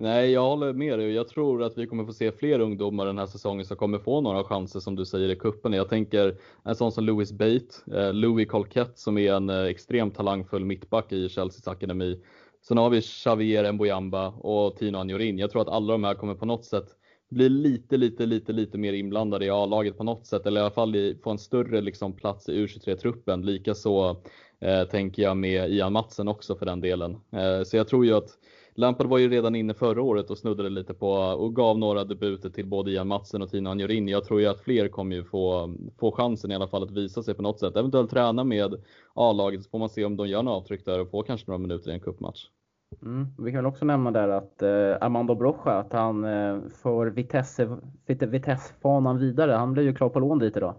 Nej, jag håller med dig. Jag tror att vi kommer få se fler ungdomar den här säsongen som kommer få några chanser som du säger i kuppen. Jag tänker en sån som Louis Bate, eh, Louis Colquette som är en eh, extremt talangfull mittback i Chelseas akademi. Sen har vi Xavier Mboyamba och Tino Anjorin. Jag tror att alla de här kommer på något sätt bli lite, lite, lite, lite mer inblandade i A-laget på något sätt eller i alla fall få en större liksom, plats i U23-truppen. Likaså eh, tänker jag med Ian Matsen också för den delen. Eh, så jag tror ju att Lampard var ju redan inne förra året och snuddade lite på och gav några debuter till både Ian Matsen och Tina Anjorin. Jag tror ju att fler kommer ju få, få chansen i alla fall att visa sig på något sätt. Eventuellt träna med A-laget så får man se om de gör några avtryck där och får kanske några minuter i en cupmatch. Mm. Vi kan också nämna där att eh, Armando Brocha, att han eh, får Vitesse, Vitesse-fanan vidare. Han blev ju klar på lån dit idag.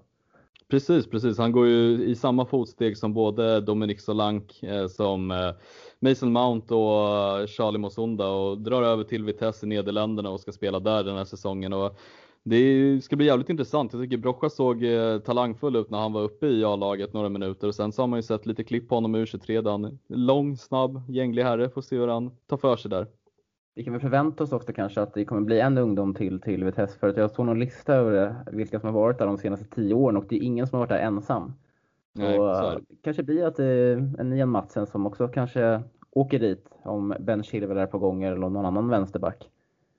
Precis, precis. Han går ju i samma fotsteg som både Dominic Solank, eh, som eh, Mason Mount och eh, Charlie Mosunda och drar över till Vitesse i Nederländerna och ska spela där den här säsongen. Och det ska bli jävligt intressant. Jag tycker Brocha såg talangfull ut när han var uppe i A-laget några minuter och sen så har man ju sett lite klipp på honom i U23 lång, snabb, gänglig herre. Får se hur han tar för sig där. Vi kan väl förvänta oss också kanske att det kommer bli en ungdom till till Vitesse för att jag såg någon lista över vilka som har varit där de senaste tio åren och det är ingen som har varit där ensam. Nej, så kanske blir att det är en Ian Matsen som också kanske åker dit om Ben Chilwell är på gång eller någon annan vänsterback.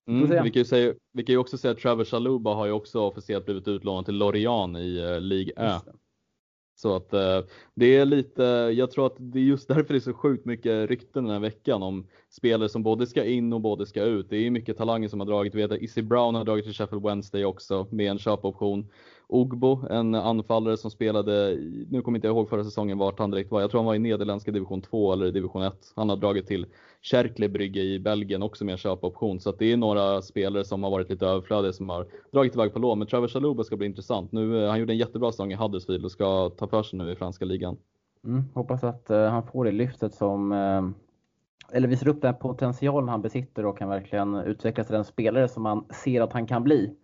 Mm, vi, kan ju säga, vi kan ju också säga att Trevor Chaluba har ju också officiellt blivit utlånad till Lorient i uh, Ligue 1. Så att eh, det är lite, jag tror att det är just därför det är så sjukt mycket rykten den här veckan om spelare som både ska in och både ska ut. Det är mycket talanger som har dragit. Vi vet att Izzy Brown har dragit till Sheffield Wednesday också med en köpoption. Ogbo, en anfallare som spelade, nu kommer inte jag ihåg förra säsongen vart han direkt var, jag tror han var i nederländska division 2 eller division 1. Han har dragit till Cercle Brygge i Belgien också med en köpoption. Så det är några spelare som har varit lite överflödiga som har dragit iväg på lån. Men Trevor Chaluba ska bli intressant. Nu, eh, han gjorde en jättebra säsong i Huddersfield och ska ta för sig nu i franska ligan. Mm, hoppas att uh, han får det lyftet som uh, eller visar upp den potentialen han besitter och kan verkligen utvecklas till den spelare som man ser att han kan bli.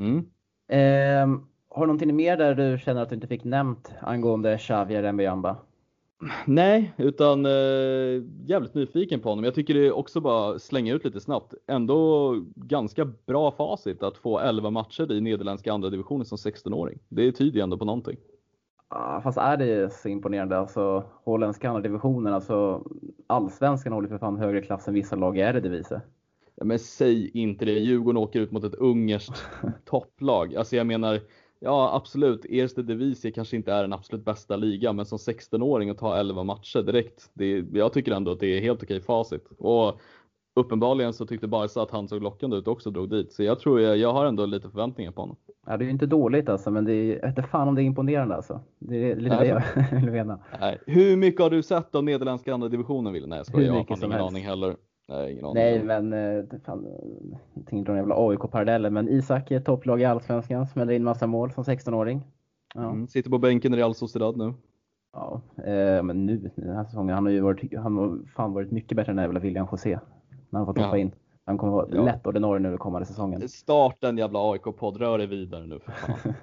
Mm. Uh, har du någonting mer där du känner att du inte fick nämnt angående Xavier Mbuyamba? Nej, utan eh, jävligt nyfiken på honom. Jag tycker det också bara slänga ut lite snabbt. Ändå ganska bra facit att få 11 matcher i nederländska andra divisionen som 16-åring. Det tyder ju ändå på någonting. Fast är det så imponerande? Alltså, holländska andra divisionen, alltså allsvenskan håller för fan högre klass än vissa lag i Eredivisie. Ja, men säg inte det. Djurgården åker ut mot ett ungerskt topplag. Alltså jag menar, Ja absolut, Erste Divisie kanske inte är den absolut bästa ligan men som 16-åring att ta 11 matcher direkt. Det, jag tycker ändå att det är helt okej facit. Och uppenbarligen så tyckte Barca att han såg lockande ut och också drog dit. Så jag tror jag, jag har ändå lite förväntningar på honom. Ja det är ju inte dåligt alltså men det är, inte fan om det är imponerande alltså. Det är lite Nej, det jag vill mena. Nej. Hur mycket har du sett av nederländska andra divisionen Wille? Nej jag skojar, jag har ingen aning heller. Nej, ingen aning. Nej, men eh, fan, jag tänkte de jävla AIK-paralleller. Men Isak är topplag i Allsvenskan, smäller in massa mål som 16-åring. Ja. Mm, sitter på bänken i Real Sociedad nu. Ja, eh, men nu den här säsongen, han har ju varit, han har fan varit mycket bättre än den jävla William José. När han fått hoppa ja. in. Han kommer vara ja. lätt ordinarie nu kommande säsongen. Starta en jävla AIK-podd, rör dig vidare nu för fan.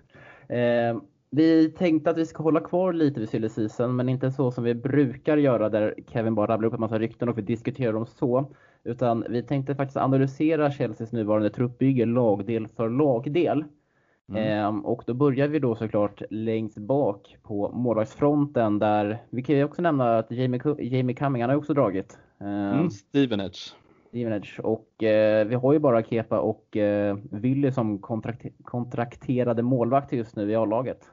eh, vi tänkte att vi ska hålla kvar lite vid silly season, men inte så som vi brukar göra där Kevin bara rabblar upp en massa rykten och vi diskuterar dem så. Utan vi tänkte faktiskt analysera Chelseas nuvarande truppbygge lagdel för lagdel. Mm. Ehm, och då börjar vi då såklart längst bak på målvaktsfronten där vi kan ju också nämna att Jamie, Jamie Cumming, han har också dragit. Ehm, mm, Stevenage. Stevenage. Och eh, vi har ju bara Kepa och eh, Willy som kontrakt kontrakterade målvakter just nu i A-laget.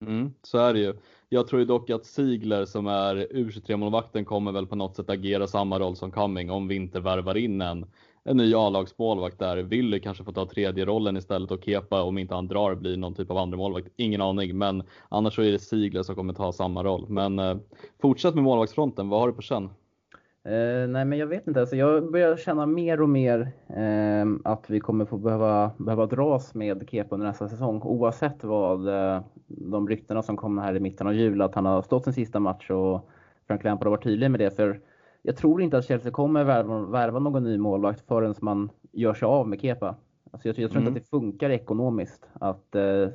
Mm, så är det ju. Jag tror ju dock att Sigler som är U23-målvakten kommer väl på något sätt agera samma roll som Cumming om vi inte värvar in en, en ny A-lagsmålvakt där. Willy kanske får ta tredje rollen istället och Kepa om inte han drar blir någon typ av andra målvakt. Ingen aning, men annars så är det Sigler som kommer ta samma roll. Men eh, fortsätt med målvaktsfronten. Vad har du på känn? Eh, nej men jag vet inte, alltså jag börjar känna mer och mer eh, att vi kommer få behöva, behöva dras med Kepa under nästa säsong oavsett vad eh, de ryktena som kom här i mitten av jul att han har stått sin sista match och Frank Lampard har varit tydlig med det. För jag tror inte att Chelsea kommer värva, värva någon ny målvakt förrän man gör sig av med Kepa. Alltså jag, jag tror mm. inte att det funkar ekonomiskt att eh,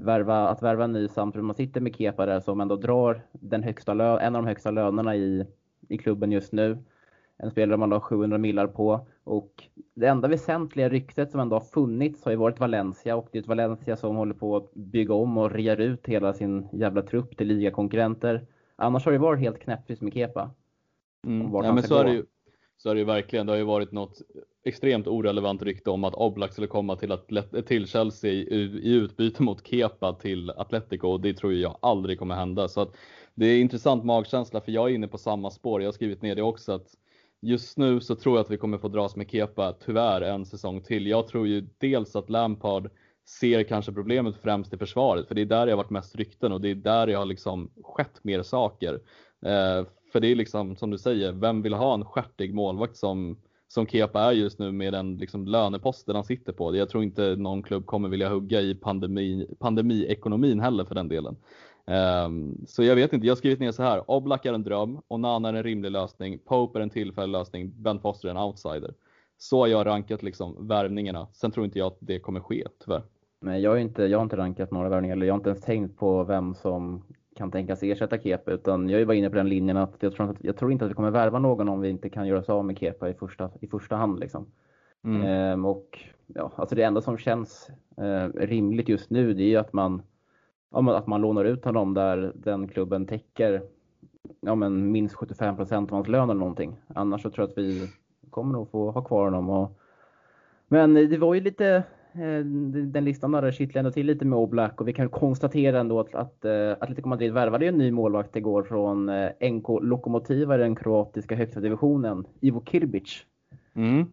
värva, att värva en ny samtidigt man sitter med Kepa där som ändå drar den högsta lö, en av de högsta lönerna i i klubben just nu. En spelare man har 700 millar på. Och det enda väsentliga ryktet som ändå har funnits har ju varit Valencia och det är ett Valencia som håller på att bygga om och rear ut hela sin jävla trupp till ligakonkurrenter. Annars har det varit helt knäpptyst med Kepa. Mm. Ja, men så är, det ju, så är det ju verkligen. Det har ju varit något extremt orelevant rykte om att Oblak skulle komma till, atlet, till Chelsea i, i utbyte mot Kepa till Atletico och det tror jag aldrig kommer hända. Så att det är intressant magkänsla för jag är inne på samma spår. Jag har skrivit ner det också att just nu så tror jag att vi kommer få dras med Kepa tyvärr en säsong till. Jag tror ju dels att Lampard ser kanske problemet främst i försvaret, för det är där det har varit mest rykten och det är där det har liksom skett mer saker. Eh, för det är liksom som du säger, vem vill ha en skärtig målvakt som, som Kepa är just nu med den liksom löneposten han sitter på? Jag tror inte någon klubb kommer vilja hugga i pandemi, pandemiekonomin heller för den delen. Um, så jag vet inte, jag har skrivit ner så här. Oblak är en dröm, Onana är en rimlig lösning, Pope är en tillfällig lösning, Ben Foster är en outsider. Så har jag rankat liksom värvningarna. Sen tror inte jag att det kommer ske, tyvärr. Nej, jag har inte, jag har inte rankat några värvningar, eller jag har inte ens tänkt på vem som kan tänkas ersätta Kepa, utan jag är bara inne på den linjen att jag tror, jag tror inte att vi kommer värva någon om vi inte kan göra oss av med Kepa i första, i första hand. Liksom. Mm. Ehm, och ja, alltså det enda som känns eh, rimligt just nu, det är ju att man ja, att man lånar ut honom där den klubben täcker ja, men minst 75% av hans lön eller någonting. Annars så tror jag att vi kommer nog få ha kvar honom. Och... Men det var ju lite eh, den listan där kittlade ändå till lite med Oblak och vi kan konstatera ändå att, att eh, Atletico Madrid värvade en ny målvakt igår från eh, NK Lokomotiva i den kroatiska högsta divisionen, Ivo Kirbic. Mm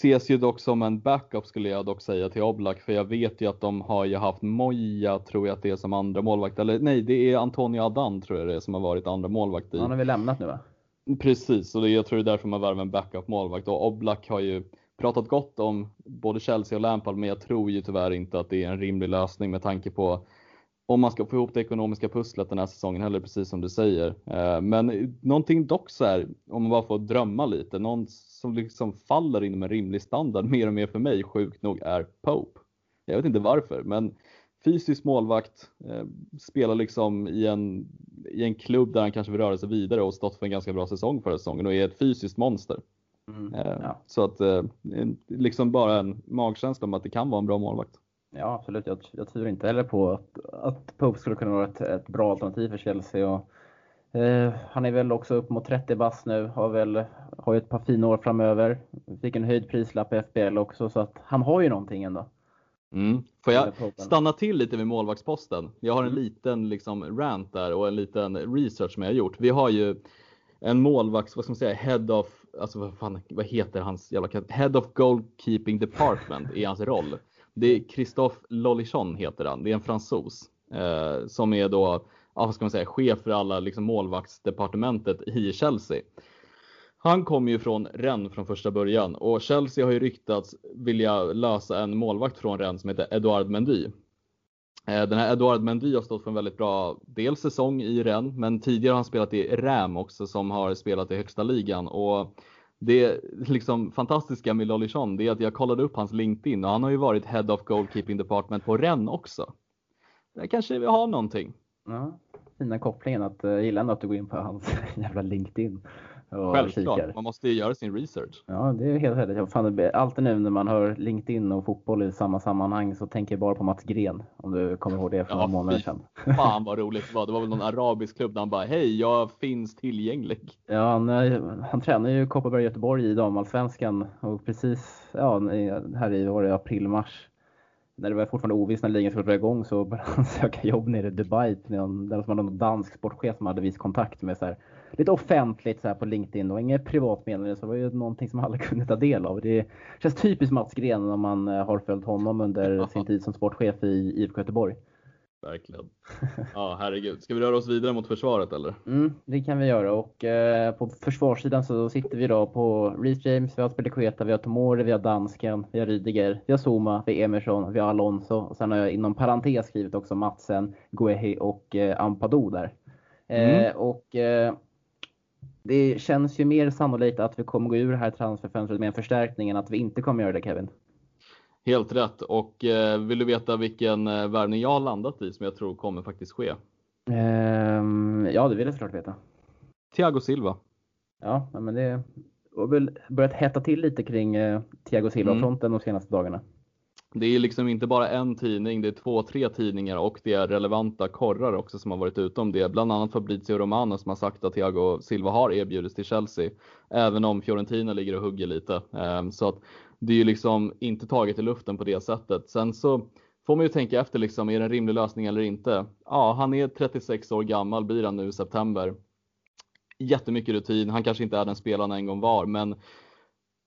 ses ju dock som en backup skulle jag dock säga till Oblak, för jag vet ju att de har ju haft Moja, tror jag att det är som andra målvakt, eller nej, det är Antonio Adan tror jag det är som har varit andra målvakt i. Han har väl lämnat nu va? Precis, och det, jag tror det är därför man värvar en backup målvakt och Oblak har ju pratat gott om både Chelsea och Lampard, men jag tror ju tyvärr inte att det är en rimlig lösning med tanke på om man ska få ihop det ekonomiska pusslet den här säsongen heller, precis som du säger. Eh, men någonting dock så här, om man bara får drömma lite, någon som liksom faller inom en rimlig standard mer och mer för mig, sjukt nog, är Pope. Jag vet inte varför, men fysisk målvakt, eh, spelar liksom i en, i en klubb där han kanske vill röra sig vidare och stått för en ganska bra säsong förra säsongen och är ett fysiskt monster. Mm, eh, ja. Så att eh, liksom bara en magkänsla om att det kan vara en bra målvakt. Ja, absolut. Jag, jag tror inte heller på att, att Pope skulle kunna vara ett, ett bra alternativ för Chelsea. Och, eh, han är väl också upp mot 30 bast nu, har väl har ju ett par fina år framöver. Fick en höjd prislapp i FBL också, så att han har ju någonting ändå. Mm. Får jag stanna till lite vid målvaktsposten? Jag har en mm. liten liksom rant där och en liten research som jag har gjort. Vi har ju en målvakts, vad ska man säga, head of, alltså vad fan, vad heter hans jävla, head of goalkeeping department i hans roll. Det är Christophe Lolichon heter han. Det är en fransos eh, som är då, ja, vad ska man säga, chef för alla liksom, målvaktsdepartementet i Chelsea. Han kom ju från Rennes från första början och Chelsea har ju ryktats vilja lösa en målvakt från Rennes som heter Edouard Mendy. Eh, den här Edouard Mendy har stått för en väldigt bra dels säsong i Rennes, men tidigare har han spelat i Ram också som har spelat i högsta ligan och det liksom fantastiska med Lollichon det är att jag kollade upp hans LinkedIn och han har ju varit Head of Goalkeeping Department på Rennes också. Där kanske vi har någonting. Ja, fina kopplingen att uh, gillar ändå att du går in på hans jävla LinkedIn. Självklart, kikar. man måste ju göra sin research. Ja, det är helt rätt. alltid nu när man hör LinkedIn och fotboll i samma sammanhang så tänker jag bara på Mats Gren. Om du kommer ihåg det för ja, några månader sedan. Fan vad roligt det var. Det var väl någon arabisk klubb där han bara, hej jag finns tillgänglig. Ja, han, han tränar ju Kopparberg Göteborg i damallsvenskan och precis ja, här i var det april-mars när det var fortfarande ovisst när ligan skulle dra igång så började han söka jobb nere i Dubai. Där som hade någon dansk sportchef som hade viss kontakt med så här, lite offentligt så här på LinkedIn och inget privatmeddelande så det var ju någonting som alla kunde ta del av. Det känns typiskt Mats Gren om man eh, har följt honom under sin tid som sportchef i IFK Göteborg. Verkligen. Ja, herregud. Ska vi röra oss vidare mot försvaret eller? Mm, det kan vi göra och eh, på försvarssidan så sitter vi då på Reece James, vi har Spelekueta, vi har Tomori, vi har dansken, vi har Rydiger, vi har Zuma, vi har Emerson, vi har Alonso och sen har jag inom parentes skrivit också Matsen, Guehi och eh, Ampadu där. Mm. Eh, och eh, det känns ju mer sannolikt att vi kommer gå ur det här transferfönstret med en förstärkning än att vi inte kommer göra det Kevin. Helt rätt. Och eh, vill du veta vilken eh, värvning jag har landat i som jag tror kommer faktiskt ske? Um, ja, det vill jag såklart veta. Thiago Silva. Ja, men det har väl börjat hetta till lite kring eh, Thiago Silva-fronten mm. de senaste dagarna. Det är liksom inte bara en tidning, det är två, tre tidningar och det är relevanta korrar också som har varit ute om det. Bland annat Fabrizio Romano som har sagt att Thiago Silva har erbjudits till Chelsea, även om Fiorentina ligger och hugger lite. Ehm, så att det är ju liksom inte taget i luften på det sättet. Sen så får man ju tänka efter liksom, är det en rimlig lösning eller inte? Ja, han är 36 år gammal, blir han nu i september. Jättemycket rutin, han kanske inte är den spelaren en gång var, men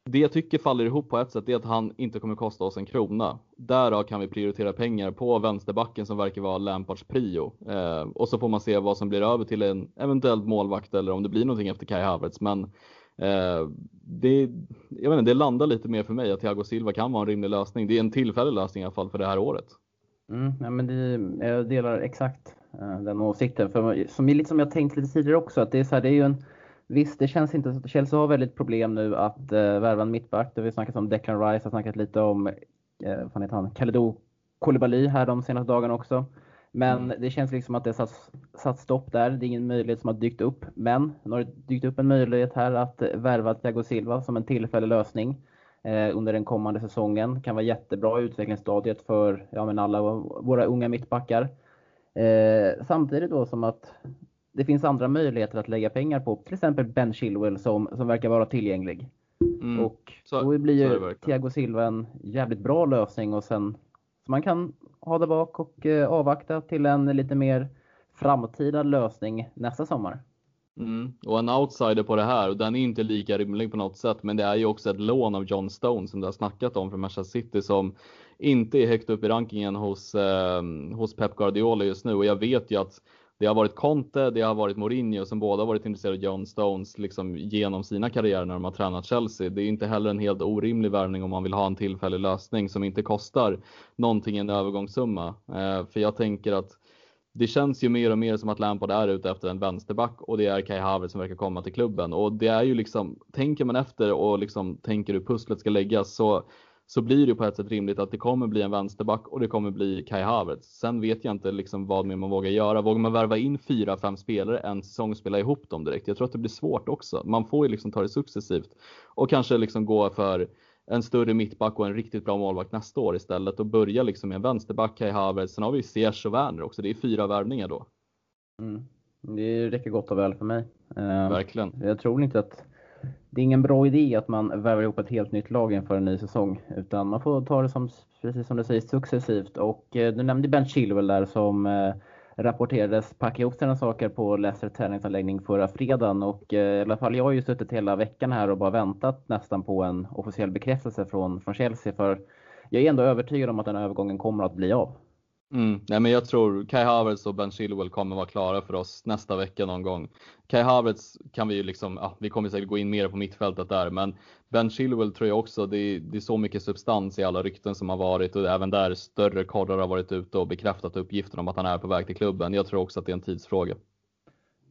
det jag tycker faller ihop på ett sätt är att han inte kommer kosta oss en krona. Därav kan vi prioritera pengar på vänsterbacken som verkar vara Lampards prio. Eh, och så får man se vad som blir över till en eventuellt målvakt eller om det blir någonting efter Kai Havertz. Men Eh, det, jag vet inte, det landar lite mer för mig att Thiago Silva kan vara en rimlig lösning. Det är en tillfällig lösning i alla fall för det här året. Mm, ja, men det, jag delar exakt eh, den åsikten. För, som, lite som jag tänkt lite tidigare också, att det är, så här, det är ju en Visst, det känns inte så Chelsea har väldigt problem nu att uh, värva en mittback. Det har vi snackat om Declan Rice, har snackat lite om, uh, vad heter han, Kalidou Koulibaly här de senaste dagarna också. Men mm. det känns liksom att det satt, satt stopp där. Det är ingen möjlighet som har dykt upp. Men nu har det dykt upp en möjlighet här att värva Thiago Silva som en tillfällig lösning eh, under den kommande säsongen. Kan vara jättebra i utvecklingsstadiet för ja, men alla våra unga mittbackar. Eh, samtidigt då som att det finns andra möjligheter att lägga pengar på, till exempel Ben Chilwell som, som verkar vara tillgänglig. Mm. Och så, då blir ju Thiago Silva en jävligt bra lösning och sen så man kan ha det bak och eh, avvakta till en lite mer framtida lösning nästa sommar. Mm. Och en outsider på det här, och den är inte lika rimlig på något sätt, men det är ju också ett lån av John Stone som du har snackat om från Manchester City som inte är högt upp i rankingen hos, eh, hos Pep Guardiola just nu. Och jag vet ju att det har varit Conte, det har varit Mourinho som båda varit intresserade av John Stones liksom genom sina karriärer när de har tränat Chelsea. Det är inte heller en helt orimlig värvning om man vill ha en tillfällig lösning som inte kostar någonting en övergångssumma. Eh, för jag tänker att det känns ju mer och mer som att Lampard är ute efter en vänsterback och det är Kai Havertz som verkar komma till klubben. Och det är ju liksom, tänker man efter och liksom tänker hur pusslet ska läggas så så blir det på ett sätt rimligt att det kommer bli en vänsterback och det kommer bli Kai Havertz. Sen vet jag inte liksom vad mer man vågar göra. Vågar man värva in fyra, fem spelare en säsong och spela ihop dem direkt? Jag tror att det blir svårt också. Man får ju liksom ta det successivt och kanske liksom gå för en större mittback och en riktigt bra målvakt nästa år istället och börja liksom med en vänsterback, Kai Havertz. Sen har vi Ziyech och Werner också. Det är fyra värvningar då. Mm. Det räcker gott och väl för mig. Eh, Verkligen. Jag tror inte att det är ingen bra idé att man värvar ihop ett helt nytt lag inför en ny säsong. Utan man får ta det som, precis som du säger, successivt. Och eh, du nämnde Ben Chilwell där som eh, rapporterades packa ihop sina saker på Leicester träningsanläggning förra fredagen. Och eh, i alla fall jag har ju suttit hela veckan här och bara väntat nästan på en officiell bekräftelse från, från Chelsea. För jag är ändå övertygad om att den övergången kommer att bli av. Mm. Nej, men jag tror Kai Havertz och Ben Chilwell kommer vara klara för oss nästa vecka någon gång. Kai Havertz kan vi ju liksom, ja, vi kommer säkert gå in mer på mittfältet där, men Ben Chilwell tror jag också, det är, det är så mycket substans i alla rykten som har varit och även där större korrar har varit ute och bekräftat uppgiften om att han är på väg till klubben. Jag tror också att det är en tidsfråga.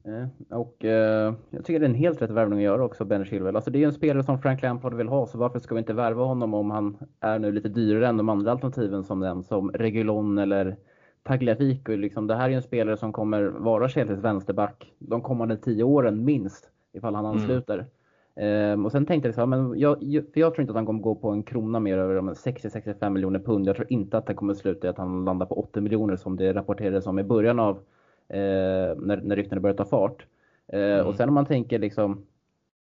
Eh, och eh, jag tycker det är en helt rätt värvning att göra också, Ben Chilwell. Alltså det är ju en spelare som Frank Lampard vill ha, så varför ska vi inte värva honom om han är nu lite dyrare än de andra alternativen som nämns, som Regulon eller Tagliafico. Liksom, det här är ju en spelare som kommer vara Chelseas vänsterback de kommande tio åren minst, ifall han mm. ansluter. Mm. Um, och sen tänkte jag så här, men jag, för jag tror inte att han kommer gå på en krona mer över 60-65 miljoner pund. Jag tror inte att det kommer sluta i att han landar på 80 miljoner som det rapporterades om i början av när, när ryktena började ta fart. Eh, mm. Och sen om man tänker liksom,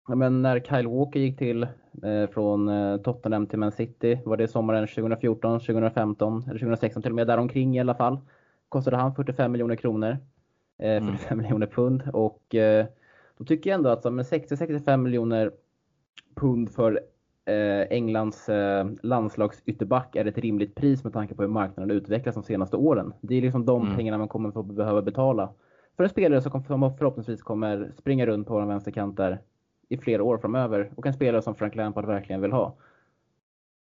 ja, men när Kyle Walker gick till eh, från eh, Tottenham till Man City, var det sommaren 2014, 2015 eller 2016 till och med, däromkring i alla fall. Kostade han 45 miljoner kronor, 45 mm. miljoner pund och då tycker jag ändå att med 60-65 miljoner pund för Eh, Englands eh, landslagsytterback är ett rimligt pris med tanke på hur marknaden utvecklats de senaste åren. Det är liksom de mm. pengarna man kommer få behöva betala för en spelare som förhoppningsvis kommer springa runt på våra vänsterkanter i flera år framöver och en spelare som Frank Lampard verkligen vill ha.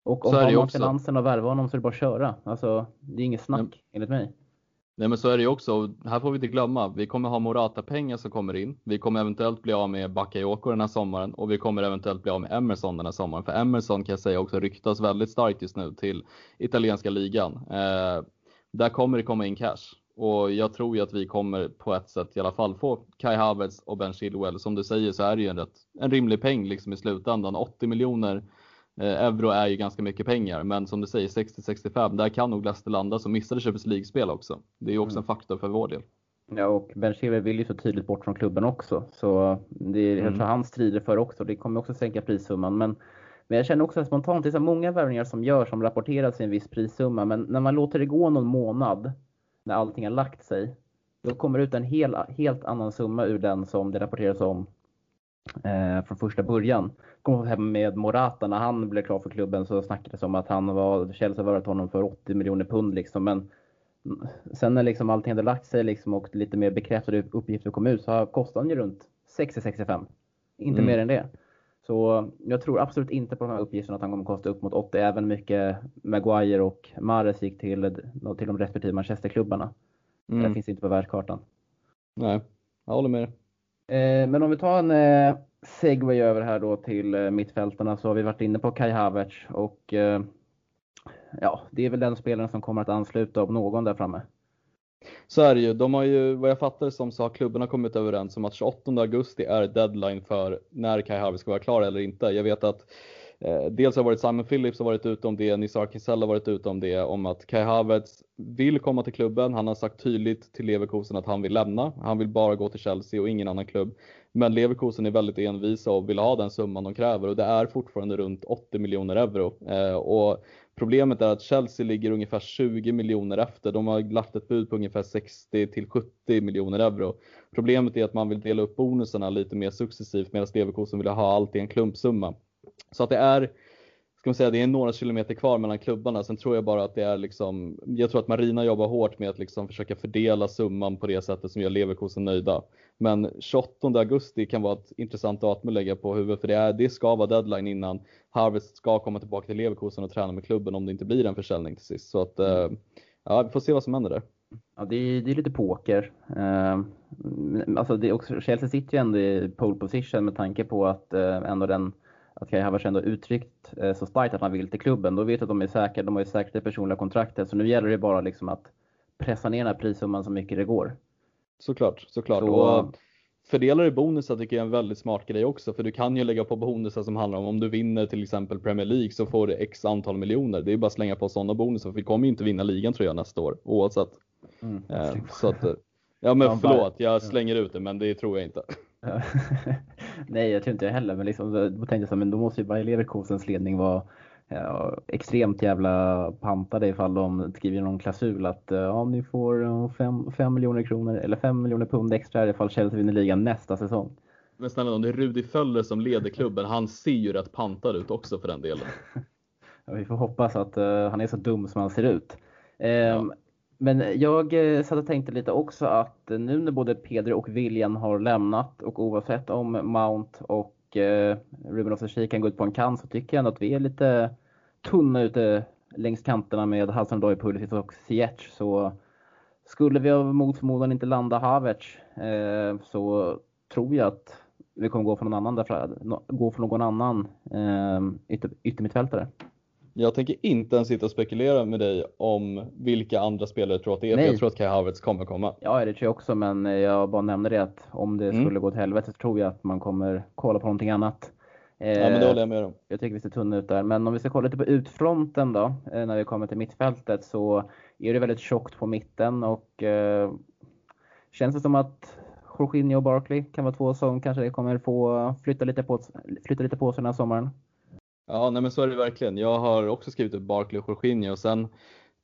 Och om har man finansen att värva honom så är det bara att köra. Alltså, det är inget snack mm. enligt mig. Nej men så är det ju också. Här får vi inte glömma. Vi kommer ha Morata-pengar som kommer in. Vi kommer eventuellt bli av med Bakayoko den här sommaren och vi kommer eventuellt bli av med Emerson den här sommaren. För Emerson kan jag säga också ryktas väldigt starkt just nu till italienska ligan. Eh, där kommer det komma in cash. Och jag tror ju att vi kommer på ett sätt i alla fall få Kai Havertz och Ben Chilwell. Som du säger så är det ju en, rätt, en rimlig peng liksom i slutändan. 80 miljoner euro är ju ganska mycket pengar, men som du säger 60-65, där kan nog Leicester landa som missade Champions League-spel också. Det är ju också mm. en faktor för vår del. Ja, och Ben Chilwell vill ju så tydligt bort från klubben också, så det är, mm. han strider för också. Det kommer också sänka prissumman, men men jag känner också spontant, det är så många värvningar som görs som rapporteras i en viss prissumma, men när man låter det gå någon månad, när allting har lagt sig, då kommer det ut en hel, helt annan summa ur den som det rapporteras om eh, från första början. Kom hem med Morata, när han blev klar för klubben så snackades det om att han var, Chelsea värvat honom för 80 miljoner pund liksom, men sen när liksom allting hade lagt sig liksom och lite mer bekräftade uppgifter kom ut så kostade han ju runt 60-65. Inte mm. mer än det. Så jag tror absolut inte på de här uppgifterna att han kommer kosta upp mot 80. Även mycket Maguire och Mares gick till, till de respektive Manchesterklubbarna. Mm. Det finns inte på världskartan. Nej, jag håller med eh, Eh, men om vi tar en eh, segway över här då till eh, mittfältarna så har vi varit inne på Kai Havertz och eh, ja, det är väl den spelaren som kommer att ansluta om någon där framme. Så är det ju. De har ju, vad jag fattar som så har klubbarna kommit överens om att 28 augusti är deadline för när Kai Havertz ska vara klar eller inte. Jag vet att Eh, dels har varit Simon Phillips har varit ute om det, Nizar Kisel har varit ute om det, om att Kai Havertz vill komma till klubben. Han har sagt tydligt till Leverkusen att han vill lämna. Han vill bara gå till Chelsea och ingen annan klubb. Men Leverkusen är väldigt envisa och vill ha den summan de kräver och det är fortfarande runt 80 miljoner euro. Eh, och Problemet är att Chelsea ligger ungefär 20 miljoner efter. De har lagt ett bud på ungefär 60 till 70 miljoner euro. Problemet är att man vill dela upp bonusarna lite mer successivt medan Leverkusen vill ha allt i en klumpsumma. Så att det är ska man säga, det är några kilometer kvar mellan klubbarna. Sen tror jag bara att det är liksom, jag tror att Marina jobbar hårt med att liksom försöka fördela summan på det sättet som gör Leverkusen nöjda. Men 28 augusti kan vara ett intressant datum att lägga på huvudet för det, är, det ska vara deadline innan Harvest ska komma tillbaka till Leverkusen och träna med klubben om det inte blir en försäljning till sist. Så att, eh, ja, vi får se vad som händer där. Ja, det är, det är lite poker. Uh, alltså det också, Chelsea sitter ju ändå i pole position med tanke på att uh, ändå den att Kai ändå uttryckt uh, så starkt att han vill till klubben. Då vet att de är säkra, de har ju säkert det personliga kontraktet. Så nu gäller det bara liksom att pressa ner den här prissumman så mycket det går. Såklart, såklart. Så, och fördelar du bonusar tycker jag är en väldigt smart grej också, för du kan ju lägga på bonusar som handlar om om du vinner till exempel Premier League så får du x antal miljoner. Det är bara att slänga på sådana bonusar, för vi kommer ju inte vinna ligan tror jag nästa år oavsett. Mm, eh, så att, eh, ja men förlåt, jag slänger ut det, men det tror jag inte. Nej, jag tror inte jag heller, men liksom, då tänkte jag så men då måste ju Bayer Leverkusens ledning vara ja, extremt jävla pantade ifall de skriver någon klausul att eh, ja, ni får 5 miljoner kronor eller 5 miljoner pund extra ifall Chelsea vinner ligan nästa säsong. Men snälla om det är Rudi Föller som leder klubben, han ser ju rätt pantad ut också för den delen. ja, vi får hoppas att uh, han är så dum som han ser ut. Um, ja. Men jag eh, satt och tänkte lite också att eh, nu när både Pedri och William har lämnat och oavsett om Mount och och eh, Ruben of kan gå ut på en kant så tycker jag ändå att vi är lite tunna ute längs kanterna med Hasan Pulisic och Ziyech. Så skulle vi av mot förmodan inte landa Havertz eh, så tror jag att vi kommer gå för någon annan, därför, gå för någon annan eh, ytter, yttermittfältare. Jag tänker inte ens sitta och spekulera med dig om vilka andra spelare jag tror att det är, Nej. jag tror att Kai Havertz kommer komma. Ja, det tror jag också, men jag bara nämnde det att om det mm. skulle gå till helvete så tror jag att man kommer kolla på någonting annat. ja, men det håller jag med om. Jag tycker vi ser tunna ut där. Men om vi ska kolla lite på utfronten då, eh, när vi kommer till mittfältet, så är det väldigt tjockt på mitten och eh, känns det som att Jorginho och Barkley kan vara två som kanske kommer få flytta lite på, flytta lite på sig den här sommaren. Ja, nej men så är det verkligen. Jag har också skrivit upp Barkley och Jorginho och sen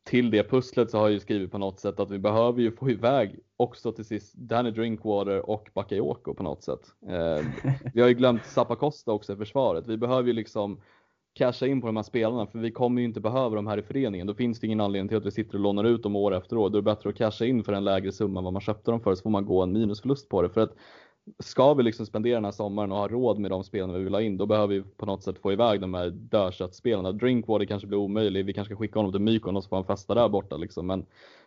till det pusslet så har jag ju skrivit på något sätt att vi behöver ju få iväg också till sist Danny Drinkwater och Bakayoko på något sätt. Eh, vi har ju glömt Zappacosta också i försvaret. Vi behöver ju liksom casha in på de här spelarna för vi kommer ju inte behöva dem här i föreningen. Då finns det ingen anledning till att vi sitter och lånar ut dem år efter år. Då är det bättre att casha in för en lägre summa än vad man köpte dem för så får man gå en minusförlust på det. För att ska vi liksom spendera den här sommaren och ha råd med de spelarna vi vill ha in, då behöver vi på något sätt få iväg de här dödköttspelarna. Drinkwater kanske blir omöjlig, vi kanske ska skicka honom till Mykon och så får han festa där borta liksom. Men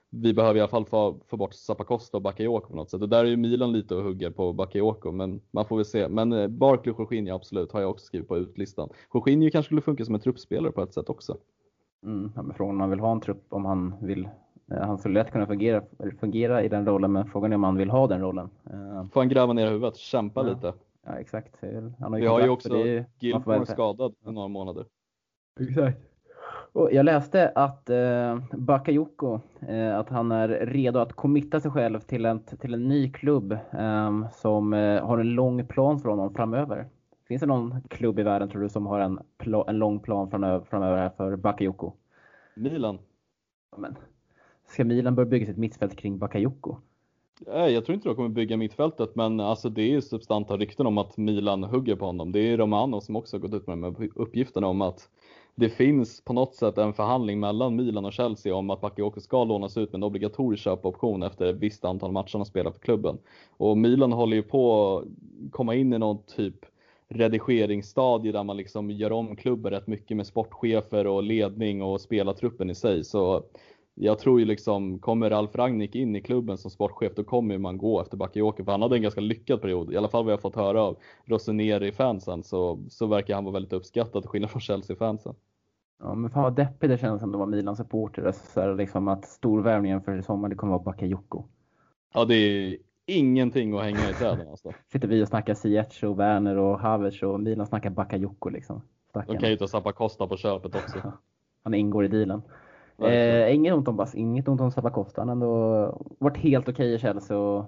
vi behöver i alla fall få, få bort Zappacosta och Bakayoko på något sätt. Och där är ju Milan lite och hugger på Bakayoko, men man får väl se. Men eh, Barkley och Jorginho absolut, har jag också skrivit på utlistan. Jorginho kanske skulle funka som en truppspelare på ett sätt också. Mm, ja, men frågan om man vill ha en trupp, om han vill han skulle lätt kunna fungera, fungera i den rollen, men frågan är om han vill ha den rollen. Eh, Får han gräva ner huvudet, kämpa Ja. lite. Ja, exakt. Han Vi har ju också det är ju- man får Gilmore skadad i några månader. Exakt. Och jag läste att eh, Bakayoko, eh, att han är redo att committa sig själv till en, till en ny klubb eh, som eh, har en lång plan för honom framöver. Finns det någon klubb i världen tror du som har en, en lång plan framöver, framöver här för Bakayoko? Milan. Men, ska Milan börja bygga sitt mittfält kring Bakayoko? Nej, jag tror inte de kommer bygga mittfältet, men alltså det är ju substanta rykten om att Milan hugger på honom. Det är Romano som också har gått ut med de här uppgifterna om att det finns på något sätt en förhandling mellan Milan och Chelsea om att Bakayoko ska lånas ut med en obligatorisk köpoption efter ett visst antal matcher han spelar för klubben. Och Milan håller ju på att komma in i någon typ redigeringsstadie där man liksom gör om klubben rätt mycket med sportchefer och ledning och spelartruppen i sig. Så jag tror ju liksom, kommer Ralf Rangnick in i klubben som sportchef, då kommer man gå efter Bakayoko. För han hade en ganska lyckad period, i alla fall vad jag fått höra av Rossoneri-fansen, så, så verkar han vara väldigt uppskattad till skillnad från Chelsea-fansen. Ja, men fan vad deppigt det känns som det var Milan-supporter. Så här, liksom att storvärvningen för sommaren det kommer vara Bakayoko. Ja, det är ingenting att hänga i träden alltså. Sitter vi och snackar Ziyech och Werner och Havertz och Milan snackar Bakayoko liksom. De Stackarn. kan ju ta Zappacosta på köpet också. Han ingår i dealen. Eh, inget ont om Bass, inget ont om Zappacosta. Han har ändå varit helt okej i Chelsea och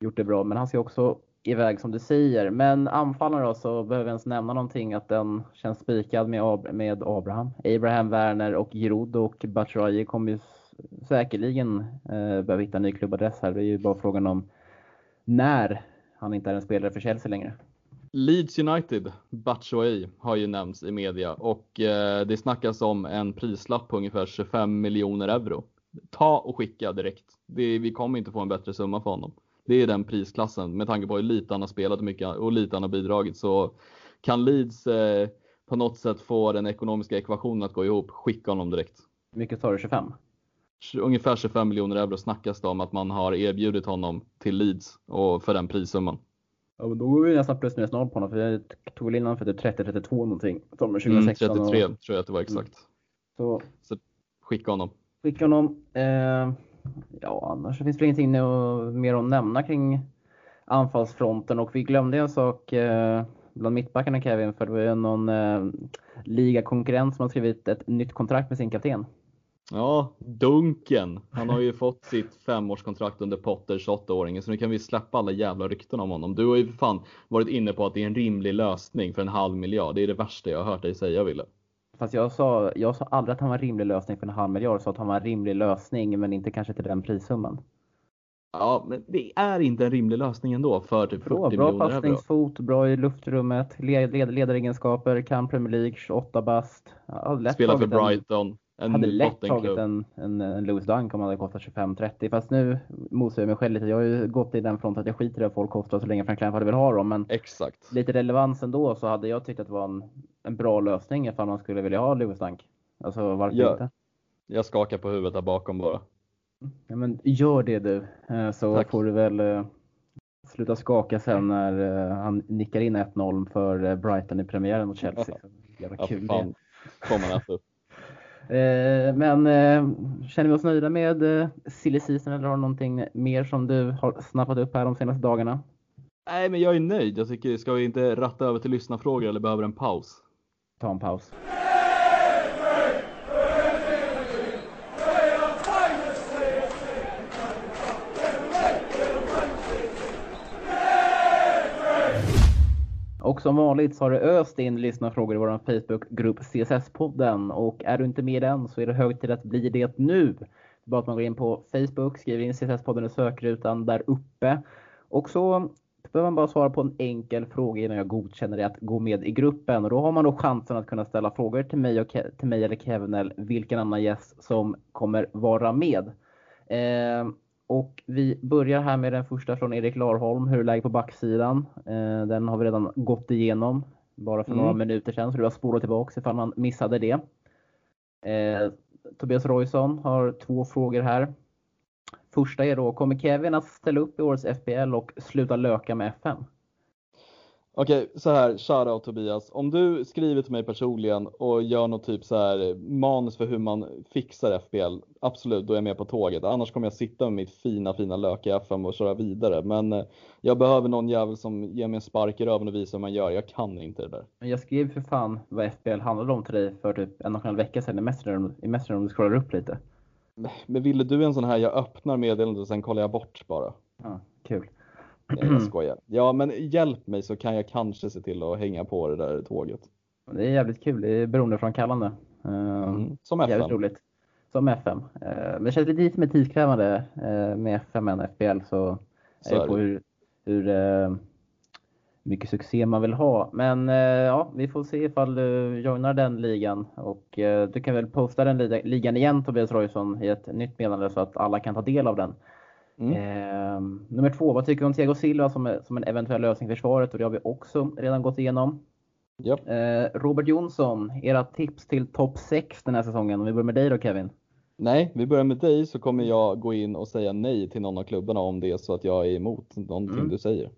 gjort det bra. Men han ska också iväg som du säger. Men anfallarna då så behöver jag ens nämna någonting att den känns spikad med, Ab- med Abraham. Abraham, Werner och Giroud och Batshuayi kommer ju säkerligen eh, behöva hitta en ny klubbadress här. Det är ju bara frågan om när han inte är en spelare för Chelsea längre. Leeds United, Batshuayi, har ju nämnts i media och eh, det snackas om en prislapp på ungefär 25 miljoner euro. Ta och skicka direkt. Det, vi kommer inte få en bättre summa för honom. Det är den prisklassen med tanke på hur lite han har spelat mycket, och lite han har bidragit. Så kan Leeds eh, på något sätt få den ekonomiska ekvationen att gå ihop, skicka honom direkt. Mycket sa du, 25? Ungefär 25 miljoner euro snackas det om att man har erbjudit honom till Leeds och för den prissumman. Ja, men då går vi nästan plus minus noll på honom. För jag tog väl in honom för typ 30-32 någonting. Mm, 2016. 33 Och, tror jag att det var exakt. så Skicka honom. skicka honom. Eh, ja, annars så finns det ingenting mer att nämna kring anfallsfronten. Och vi glömde en sak eh, bland mittbackarna Kevin. För det var ju någon eh, ligakonkurrent som har skrivit ett nytt kontrakt med sin kapten. Ja, Dunken. Han har ju fått sitt femårskontrakt under Potters 28-åringen så nu kan vi släppa alla jävla rykten om honom. Du har ju för fan varit inne på att det är en rimlig lösning för en halv miljard. Det är det värsta jag har hört dig säga Wille. Fast jag sa, jag sa aldrig att han var en rimlig lösning för en halv miljard. Jag sa att han var en rimlig lösning men inte kanske till den prissumman. Ja, men det är inte en rimlig lösning ändå för typ 40 Bra, bra miljoner euro. passningsfot, bra i luftrummet, led, led, ledaregenskaper, kan Premier League, 28 bast. Ja, Spelar för Brighton. En hade lätt tagit en, en, en Lewis Dunk om han hade kostat 25-30. Fast nu mosar jag mig själv lite. Jag har ju gått i den fronten att jag skiter i vad folk kostar så länge Frank Lampard vill ha dem. Men Exakt. lite relevans ändå så hade jag tyckt att det var en, en bra lösning ifall man skulle vilja ha Lewis Dunk. Alltså varför Ja. inte? Jag skakar på huvudet där bakom bara. Ja, men gör det du. Eh, Så Tack. får du väl eh, sluta skaka sen när eh, han nickar in 1-0 för Brighton i premiären mot Chelsea. Jävla Ja, kul det. fan. Får man äta upp. Eh, Men eh, känner vi oss nöjda med eh, silly season eller har du någonting mer som du har snappat upp här de senaste dagarna? Nej, men jag är nöjd. Jag tycker, ska vi inte ratta över till lyssnarfrågor eller behöver en paus? Ta en paus. Och som vanligt så har det öst in lyssnarfrågor i vår Facebookgrupp CSS-podden. Och är du inte med i den så är det hög tid att bli det nu. Det är bara att man går in på Facebook, skriver in CSS-podden i sökrutan där uppe. Och så behöver man bara svara på en enkel fråga innan jag godkänner det att gå med i gruppen. Och då har man då chansen att kunna ställa frågor till mig, och till mig eller Kevin eller vilken annan gäst som kommer vara med. Eh, och vi börjar här med den första från Erik Larholm. Hur är läget på backsidan? Eh, den har vi redan gått igenom bara för Mm. några minuter sedan, så du har spolat tillbaka ifall man missade det. Eh, Tobias Roysson har två frågor här. Första är då, kommer Kevin att ställa upp i årets FPL och sluta löka med FM? Okej, så här, shoutout Tobias. Om du skriver till mig personligen och gör något typ så här manus för hur man fixar FBL, absolut, då är jag med på tåget. Annars kommer jag sitta med mitt fina, fina lök i FM och köra vidare. Men eh, jag behöver någon jävel som ger mig en spark i röven och visar hur man gör. Jag kan inte det där. Men jag skrev för fan vad FBL handlade om till dig för typ en och en halv vecka sedan i Messenger, i Messenger om du scrollar upp lite. Men ville du en sån här, jag öppnar meddelandet och sen kollar jag bort bara. Ja, kul. Jag skojar. Ja, men hjälp mig så kan jag kanske se till att hänga på det där tåget. Det är jävligt kul. Det är beroendeframkallande. Mm. Som FM. Jävligt roligt. Som FM. Eh, Men det känns lite mer tidskrävande eh, med FM än FBL så, Så är det på hur, hur eh, mycket succé man vill ha. Men eh, ja, vi får se ifall du joinar den ligan och eh, du kan väl posta den li- ligan igen Tobias Roysson i ett nytt meddelande så att alla kan ta del av den. Mm. Eh, nummer två, vad tycker du om Thiago Silva som, som en eventuell lösning i försvaret? Och det har vi också redan gått igenom. Japp. Eh, Robert Jonsson, era tips till topp 6 den här säsongen. Om vi börjar med dig då Kevin. Nej, vi börjar med dig så kommer jag gå in och säga nej till någon av klubbarna om det är så att jag är emot någonting Mm. du säger.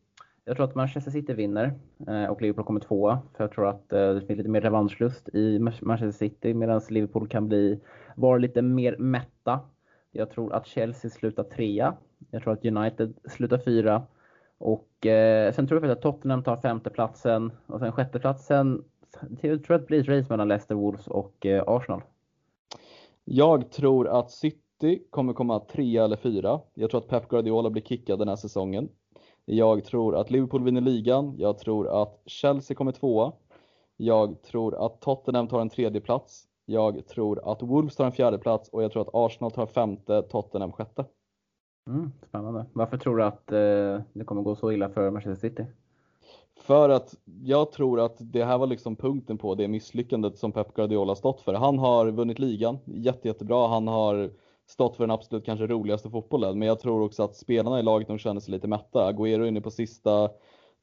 Jag tror att Manchester City vinner eh, och Liverpool kommer tvåa. För jag tror att eh, det finns lite mer revanschlust i Manchester City medan Liverpool kan bli, vara lite mer mätta. Jag tror att Chelsea slutar trea. Jag tror att United slutar fyra. Och eh, sen tror jag faktiskt att Tottenham tar femteplatsen och sen sjätteplatsen. Jag tror att det blir ett race mellan Leicester, Wolves och eh, Arsenal. Jag tror att City kommer komma trea eller fyra. Jag tror att Pep Guardiola blir kickad den här säsongen. Jag tror att Liverpool vinner ligan. Jag tror att Chelsea kommer tvåa. Jag tror att Tottenham tar en tredje plats. Jag tror att Wolves tar en fjärde plats och jag tror att Arsenal tar femte, Tottenham sjätte. Mm, spännande. Varför tror du att eh, det kommer gå så illa för Manchester City? För att jag tror att det här var liksom punkten på det misslyckandet som Pep Guardiola stått för. Han har vunnit ligan, jätte, jättebra. Han har stått för den absolut kanske roligaste fotbollen. Men jag tror också att spelarna i laget de känner sig lite mätta. Agüero inne på sista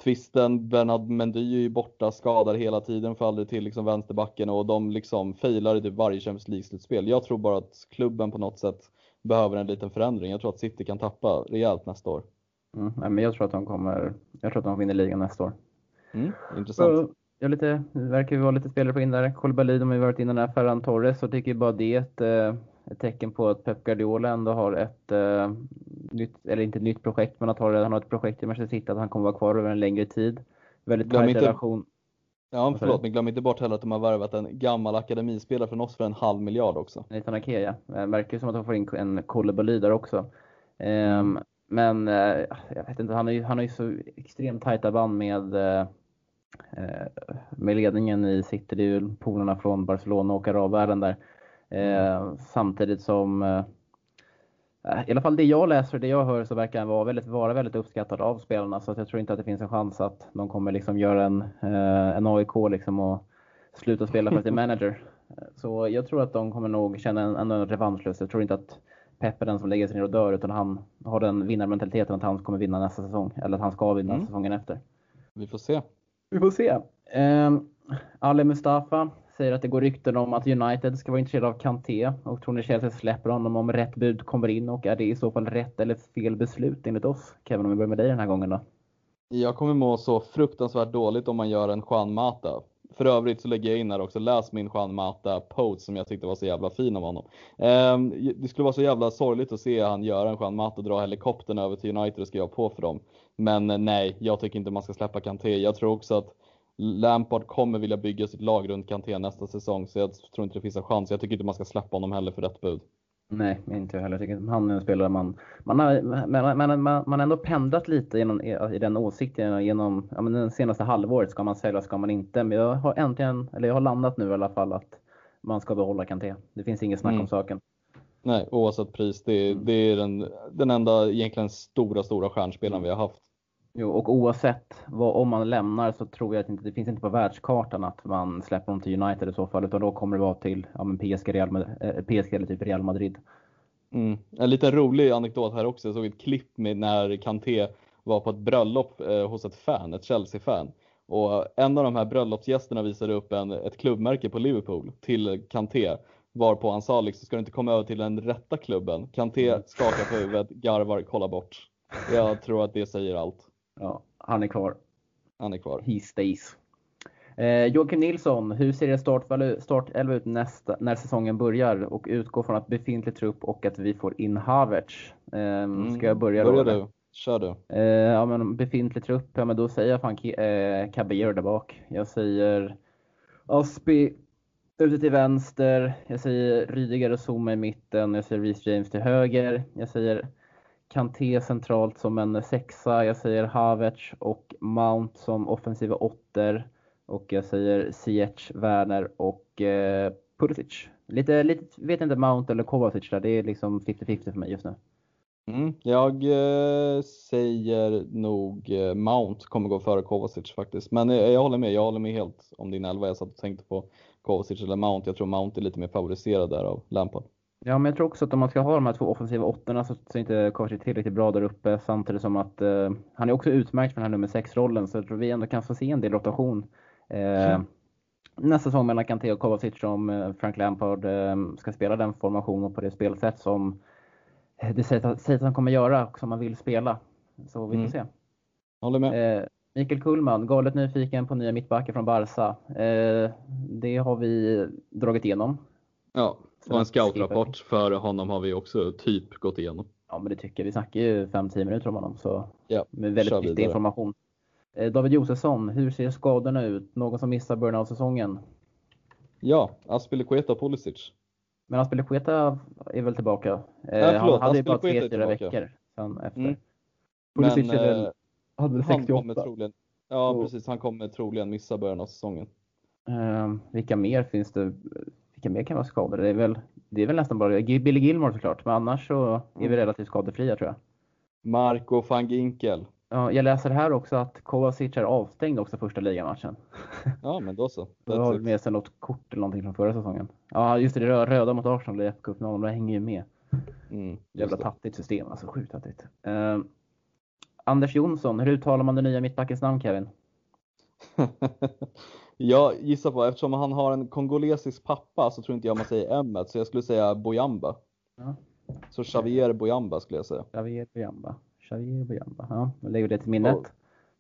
tvisten. Bernard Mendy är ju borta, skadad hela tiden, aldrig till liksom vänsterbacken och de liksom failar i typ varje Champions League-slutspel. Jag tror bara att klubben på något sätt behöver en liten förändring. Jag tror att City kan tappa rejält nästa år. Mm, nej, men jag tror att de kommer, jag tror att de vinner ligan nästa år. Mm, intressant. Så, jag lite, det verkar ju vara lite spelare på in där. Koulibaly, de har ju varit inne där. Ferran Torres, så tycker bara det är ett, eh, ett tecken på att Pep Guardiola ändå har ett eh, nytt, eller inte nytt projekt, men att ha, han har ett projekt i Manchester City, att han kommer vara kvar över en längre tid. Väldigt Glöm tajt inte- relation. Ja, förlåt, men glöm inte bort heller att de har värvat en gammal akademispelare från oss för en halv miljard också. Nathan Ake, ja. Det verkar ju som att de får in en Koulibaly där också. Ehm, men eh, jag vet inte, han har ju, han har ju så extremt tajta band med, eh, eh, med ledningen i City. Det är ju polarna från Barcelona och arabvärlden där. Eh, samtidigt som eh, i alla fall det jag läser och det jag hör så verkar han vara väldigt, vara väldigt uppskattad av spelarna. Så att jag tror inte att det finns en chans att de kommer liksom göra en, eh, en AIK liksom och sluta spela för att det är manager. Så jag tror att de kommer nog känna en, en revanschlust. Jag tror inte att Pep är den som lägger sig ner och dör utan han har den vinnarmentaliteten att han kommer vinna nästa säsong. Eller att han ska vinna Mm. säsongen efter. Vi får se. Vi får se. Um, Ali Mustafa säger att det går rykten om att United ska vara intresserade av Kanté och tror ni Chelsea släpper honom om rätt bud kommer in och är det i så fall rätt eller fel beslut enligt oss? Kevin, om vi börjar med dig den här gången då. Jag kommer må så fruktansvärt dåligt om man gör en Juan Mata. För övrigt så lägger jag in här också, läs min Juan Mata post som jag tyckte var så jävla fin av honom. Ehm, det skulle vara så jävla sorgligt att se han göra en Juan Mata dra helikoptern över till United och skriva på för dem. Men nej, jag tycker inte man ska släppa Kanté. Jag tror också att Lampard kommer vilja bygga sitt lag runt Kanté nästa säsong, så jag tror inte det finns en chans. Jag tycker inte man ska släppa honom heller för rätt bud. Nej, inte jag heller. Jag tycker att han är en spelare man, man har man, man, man, ändå pendlat lite genom, i den åsikten genom ja, men den senaste halvåret. Ska man sälja, ska man inte? Men jag har äntligen, eller jag har landat nu i alla fall att man ska behålla Kanté. Det finns inget snack Mm. om saken. Nej, oavsett pris. Det, är- Mm. det är den, den enda egentligen stora, stora stjärnspelaren vi har haft. Jo, och oavsett vad, om man lämnar så tror jag att inte, det finns inte på världskartan att man släpper honom till United i så fall. Utan då kommer det vara till ja, men PSG, Real, eh, PSG eller typ Real Madrid. Mm. En liten rolig anekdot här också. Jag såg ett klipp med när Kanté var på ett bröllop eh, hos ett fan, ett Chelsea-fan. Och en av de här bröllopsgästerna visade upp en, ett klubbmärke på Liverpool till Kanté. Varpå han sa liksom, ska du inte komma över till den rätta klubben? Kanté skakar på huvudet, garvar, kollar bort. Jag tror att det säger allt. Ja, han är kvar. Han är kvar. He stays. Eh, Joakim Nilsson, hur ser er startelva start ut nästa, när säsongen börjar? Och utgår från att befintlig trupp och att vi får in Havertz. Eh, ska jag börja, börja då? du. Kör du. Eh, ja, men befintlig trupp, ja, men då säger jag fan eh, Caballero där bak. Jag säger Aspi ute till vänster. Jag säger Rydiger och Zuma i mitten. Jag säger Reece James till höger. Jag säger Kanté centralt som en sexa. Jag säger Havertz och Mount som offensiva åttor. Och jag säger Ziyech, Werner och eh, Pulisic. Lite, lite, vet inte Mount eller Kovacic där. Det är liksom 50-50 för mig just nu. Mm, jag eh, säger nog eh, Mount kommer gå före Kovacic faktiskt. Men eh, jag håller med, jag håller med helt om din elva. Jag satt och tänkte på Kovacic eller Mount. Jag tror Mount är lite mer favoriserad där av Lampard. Ja, men jag tror också att om man ska ha de här två offensiva åttorna så är inte Kovacic tillräckligt bra där uppe. Samtidigt som att eh, han är också utmärkt för den här nummer 6-rollen. Så jag tror vi ändå kan få se en del rotation eh, mm. nästa säsong mellan Kanté och Kovacic om eh, Frank Lampard eh, ska spela den formationen på det spelsätt som det säger att han kommer göra och som han vill spela. Så vi får mm. se. Håller med. Eh, Mikael Kullman, galet nyfiken på nya mittbackar från Barca. Eh, det har vi dragit igenom. Ja, och en scoutrapport för honom har vi också typ gått igenom. Ja, men det tycker jag. Vi snackar ju 5-10 minuter om honom, så ja, med väldigt viktig information. Eh, David Josefsson, hur ser skadorna ut? Någon som missar början av säsongen? Ja, Aspilicueta och Pulisic. Men Aspilicueta är väl tillbaka? Eh, ja, förlåt, han hade ju bara tre, fyra veckor sen efter. Mm. Pulisic Men, väl, hade väl 68? Troligen, ja, och, precis. Han kommer troligen missa början av säsongen. Eh, vilka mer finns det? Vilka mer kan vara skadade? Det är väl, det är väl nästan bara Billy Gilmore såklart, men annars så är vi mm. relativt skadefria tror jag. Marco van Ginkel. Ja, jag läser här också att Kovacic är avstängd också första ligamatchen. Ja, men då så. Då har med sig något kort eller någonting från förra säsongen. Ja, just det, det röda mot Arsenal i FA-cupfinalen, det hänger ju med. Mm, Jävla tattigt system, alltså sjukt tattigt. Uh, Anders Jonsson, hur uttalar man den nya mittbackens namn Kevin? jag gissar på, eftersom han har en kongolesisk pappa så tror inte jag man säger Emmet, så jag skulle säga Bojamba. Ja. Så Xavier Bojamba skulle jag säga. Xavier Bojamba. Xavier Bojamba. Ja, då lägger det till minnet.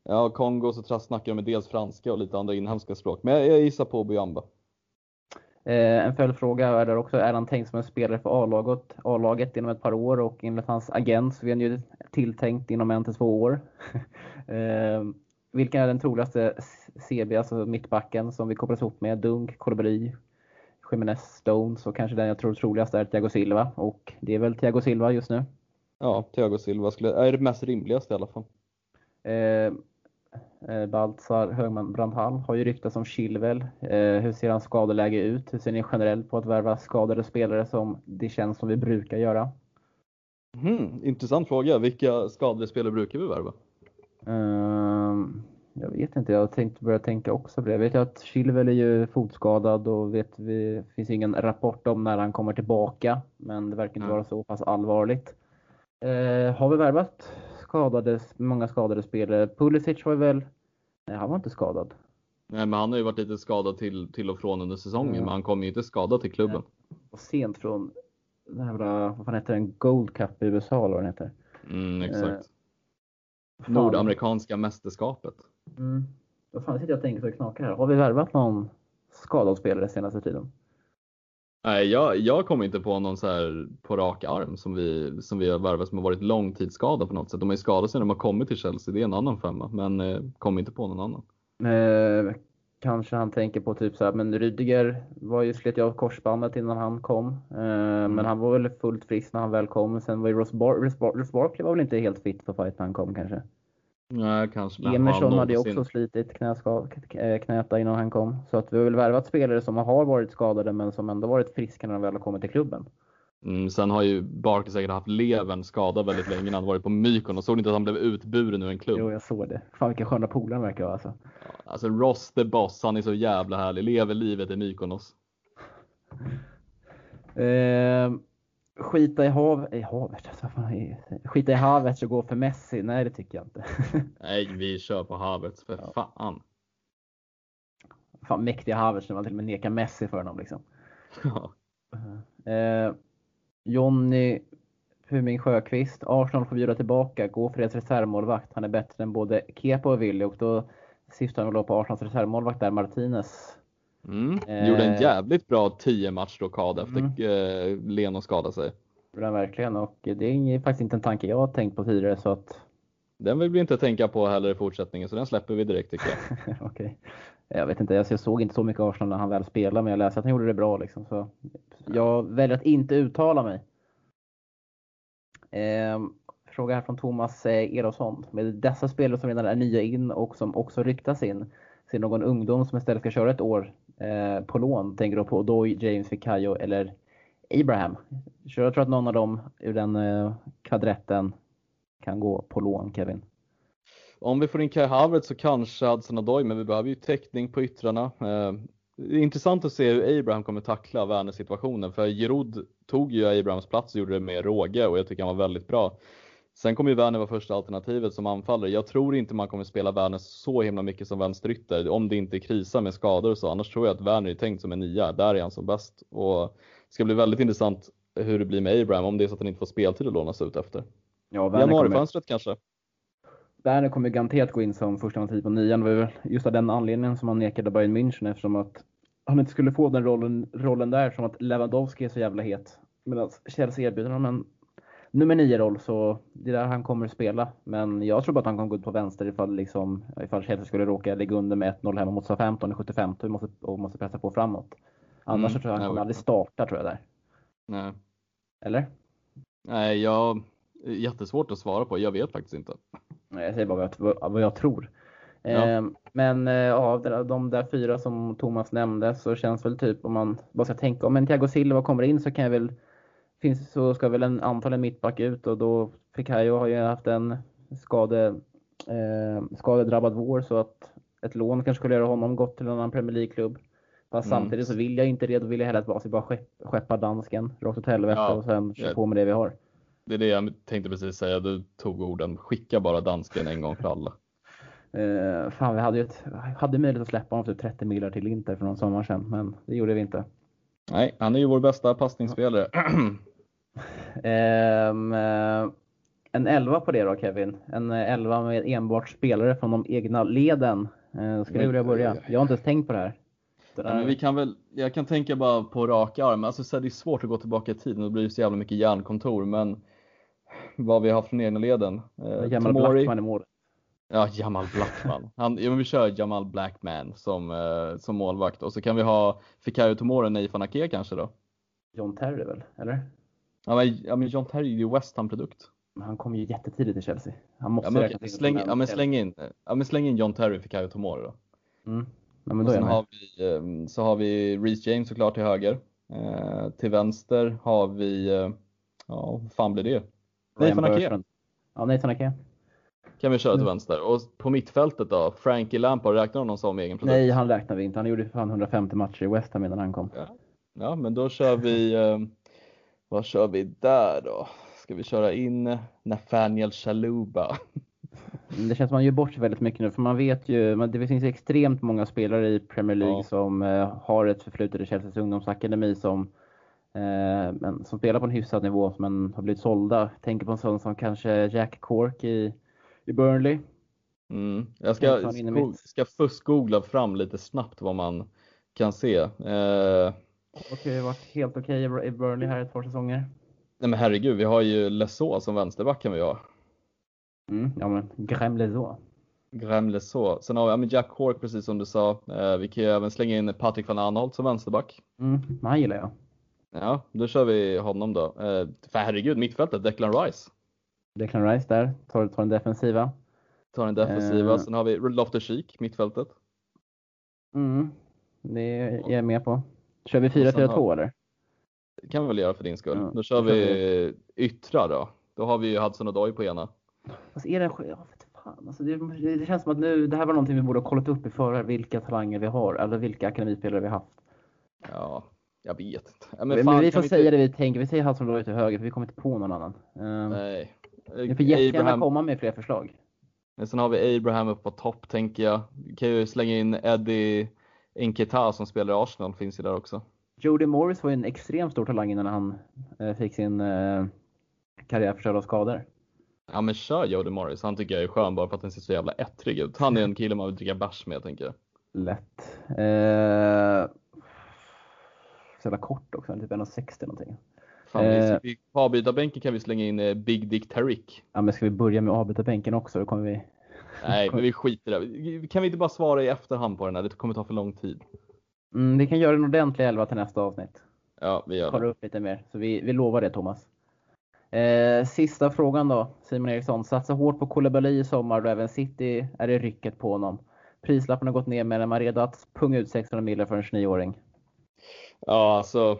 Ja, Kongo så snackar de med dels franska och lite andra inhemska språk. Men jag, jag gissar på Bojamba. Eh, en följdfråga är där också, är han tänkt som en spelare för A-laget, A-laget inom ett par år och enligt hans agent så är han ju tilltänkt inom en till två år. eh, vilken är den troligaste CB, alltså mittbacken som vi kopplas ihop med? Dunk, Colibri, Jimenez, Stones och kanske den jag tror troligast är Thiago Silva och det är väl Thiago Silva just nu. Ja, Thiago Silva skulle, är det mest rimligaste i alla fall. Eh, eh, Baltzar Högman Brandhall har ju ryktats om Chilwell. Eh, hur ser hans skadeläge ut? Hur ser ni generellt på att värva skadade spelare som det känns som vi brukar göra? Mm, intressant fråga. Vilka skadade spelare brukar vi värva? Um, jag vet inte, jag har tänkt börja tänka också på det. Jag vet ju att Chilwell är ju fotskadad och vet vi finns ingen rapport om när han kommer tillbaka. Men det verkar inte mm. vara så pass allvarligt. Eh, har vi värvat skadade, många skadade spelare? Pulisic var väl, nej han var inte skadad. Nej men han har ju varit lite skadad till, till och från under säsongen mm. men han kommer ju inte skadad till klubben. Och sent från den här, vad fan heter den, Gold Cup i USA eller vad den heter. Mm, exakt. Eh, Nordamerikanska mästerskapet. Mm. Vad fan sitter jag och tänker så knakar här. Har vi värvat någon skadad spelare senaste tiden? Nej, jag, jag kommer inte på någon så här på rak arm som vi, som vi har värvat som har varit långtidsskadad på något sätt. De har ju skadat sig när de har kommit till Chelsea, det är en annan femma, men eh, kommer inte på någon annan. Eh, kanske han tänker på typ så här, men Rydiger var ju slet av korsbandet innan han kom. Eh, mm. Men han var väl fullt frisk när han väl kom. Sen var ju Ross, Bar Ross, Bar Ross Barkley var väl inte helt fit för fight när han kom kanske. Nej, kanske. Emerson hade ju också slitit eh, knät innan han kom. Så att vi har väl värvat spelare som har varit skadade men som ändå varit friska när de väl har kommit till klubben. Mm, sen har ju Barkley säkert haft levern skadad väldigt länge när han varit på Mykon och såg inte att han blev utburen ur en klubb? Jo, jag såg det. Fan vilka sköna polare verkar vara alltså. Ja, alltså Ross the Boss, han är så jävla härlig. Lever livet i Mykonos. Eh, skita i, hav, i havet. Skita i havet och gå för Messi. Nej, det tycker jag inte. Nej, vi kör på havet för ja. fan. Fan mäktiga havet när man till och med nekar Messi för honom liksom. Ja. Eh, Jonny Puming Sjöqvist. Arsenal får bjuda tillbaka. Gå för deras reservmålvakt. Han är bättre än både Kepa och Willy och då sist han låg på Arsenals reservmålvakt där, Martinez. Mm. Gjorde en jävligt bra 10 matchrockad efter mm. Leno skadade sig. Den verkligen och det är faktiskt inte en tanke jag har tänkt på tidigare så att den vill vi inte tänka på heller i fortsättningen så den släpper vi direkt tycker jag. Okej. Jag vet inte, jag såg inte så mycket Arsenal när han väl spelade men jag läste att han gjorde det bra liksom. Så jag väljer att inte uttala mig. Eh, fråga här från Thomas eh, Erosson. Med dessa spelare som redan är nya in och som också ryktas in. Ser någon ungdom som istället ska köra ett år eh, på lån? Tänker du på Odoi, James Vicayo eller Abraham? Så jag tror att någon av dem ur den eh, kvadretten kan gå på lån, Kevin. Om vi får in Kai Havertz så kanske Adson Odoi, men vi behöver ju täckning på yttrarna. Eh, det är intressant att se hur Abraham kommer tackla Werners situationen, för Giroud tog ju Abrahams plats och gjorde det med råge och jag tycker han var väldigt bra. Sen kommer ju Werner vara första alternativet som anfallare. Jag tror inte man kommer spela Werner så himla mycket som vänsterytter om det inte krisar med skador och så. Annars tror jag att Werner är tänkt som en nia. Där är han som bäst. Och det ska bli väldigt intressant hur det blir med Abraham om det är så att han inte får speltid att lånas ut efter. Ja, Januarifönstret kanske? Werner kommer garanterat gå in som första alternativ på nian. Det var väl just av den anledningen som han nekade Bayern München eftersom att han inte skulle få den rollen, rollen där som att Lewandowski är så jävla het. Medan Chelsea erbjuder honom en nummer nio roll så det är där han kommer att spela. Men jag tror bara att han kommer gå ut på vänster ifall, liksom, ifall Chelsea skulle råka ligga under med 1-0 hemma mot SA-15 i 75 och måste, och måste pressa på framåt. Annars mm, tror jag att han kommer aldrig starta tror jag där. Nej. Eller? Nej, jag jättesvårt att svara på. Jag vet faktiskt inte. Jag säger bara vad jag, vad jag tror. Ja. Eh, men eh, av de där fyra som Thomas nämnde så känns väl typ om man bara ska tänka om en Thiago Silva kommer in så kan jag väl finns, så ska väl en antal en mittback ut och då Fikayo har ju haft en skade, eh, skadedrabbad vår så att ett lån kanske skulle göra honom gott till en annan Premier League-klubb. Fast mm. samtidigt så vill jag inte det, då vill jag hellre att Basi bara skepp, skeppa dansken rakt åt helvete ja. och sen köra på med det vi har. Det är det jag tänkte precis säga, du tog orden. Skicka bara dansken en gång för alla. Uh, fan, vi hade ju ett, hade möjlighet att släppa honom för 30 miljoner till Inter för någon sommar sedan, men det gjorde vi inte. Nej, han är ju vår bästa passningsspelare. um, uh, en 11 på det då Kevin. En 11 med enbart spelare från de egna leden. Uh, ska du vilja börja? Jag har inte ens tänkt på det här. Ja, men vi kan väl, jag kan tänka bara på raka arm. Alltså, så det är svårt att gå tillbaka i tiden och det blir så jävla mycket järnkontor. Men vad vi har från egna leden. Eh, Jamal Tomori. Blackman i mål. Ja, Jamal Blackman. Han, ja, men vi kör Jamal Blackman som, eh, som målvakt och så kan vi ha Fikayo Tomori och Neifan Ake kanske då. John Terry väl, eller? Ja men, ja, men John Terry är ju West Ham-produkt. Han kom ju jättetidigt till Chelsea. Han måste ja, men, släng, ja, men släng in, ja, men släng in John Terry och Fikayo Tomori då. Mm. Ja, men då sen har vi, ehm, så har vi Reece James såklart till höger. Eh, till vänster har vi, eh, ja vad fan blir det? Nathan Ake. Ja, Nathan Ake. Kan vi köra till mm. vänster. Och på mittfältet då? Frankie Lampard, räknar honom som egen produkt? Nej, han räknar vi inte. Han gjorde fan 150 matcher i West Ham innan han kom. Ja, ja men då kör vi, eh, vad kör vi där då? Ska vi köra in Nathaniel Chaluba? Det känns som man gör bort sig väldigt mycket nu, för man vet ju, det finns extremt många spelare i Premier League ja. som eh, har ett förflutet i Chelseas ungdomsakademi som Eh, men som spelar på en hyfsad nivå men har blivit sålda. Tänker på en sån som kanske Jack Cork i, i Burnley. Mm. Jag ska, ska fuskgoogla fram lite snabbt vad man kan se. Eh... Okej, varit helt okej okay i Burnley här ett par säsonger. Nej men herregud, vi har ju Lesaux som vänsterback kan vi ha. Mm, ja men Graham Lesaux. Graham Lesaux. Sen har vi ja, Jack Cork precis som du sa. Eh, vi kan ju även slänga in Patrik van Anholt som vänsterback. Mm, han gillar jag. Ja, då kör vi honom då. Eh, för herregud, mittfältet, Declan Rice. Declan Rice där, tar, tar den defensiva. Tar den defensiva. Eh. Sen har vi Loftus Cheek, mittfältet. Mm, det är jag med på. Kör vi 4-4-2 eller? Det kan vi väl göra för din skull. Ja, då kör vi yttra då. Då har vi ju Hudson Odoi på ena. Alltså är det, ja, fan, alltså det, det, känns som att nu, det här var någonting vi borde ha kollat upp i förväg, vilka talanger vi har, eller vilka akademispelare vi haft. Ja, jag vet inte. Ja, men, fan, vi får säga inte... det vi tänker. Vi säger han som till höger för vi kommer inte på någon annan. Um, Nej. Vi får jättegärna komma med fler förslag. Men sen har vi Abraham upp på topp tänker jag. Vi kan ju slänga in Eddie Enketa som spelar i Arsenal, finns ju där också. Jody Morris var ju en extremt stor talang innan han eh, fick sin eh, karriär förstörd av skador. Ja men kör Jody Morris, han tycker jag är skön bara för att han ser så jävla ettrig ut. Han är en kille man vill dricka bärs med tänker jag. Lätt. Eh, så jävla kort också, typ 1,60 någonting. Fan, eh, vi, på avbytarbänken kan vi slänga in Big Dick Tariq. Ja men ska vi börja med avbytarbänken också? Då kommer vi... Nej, men vi skiter i det. Kan vi inte bara svara i efterhand på den här? Det kommer ta för lång tid. Mm, vi kan göra en ordentlig elva till nästa avsnitt. Ja, vi gör det. upp lite mer. Så vi, vi lovar det Thomas. Eh, sista frågan då, Simon Eriksson. Satsa hårt på Koulibaly i sommar då även City är i rycket på honom. Prislappen har gått ner är man redo att punga ut 600 miljoner för en 29-åring? Ja, alltså.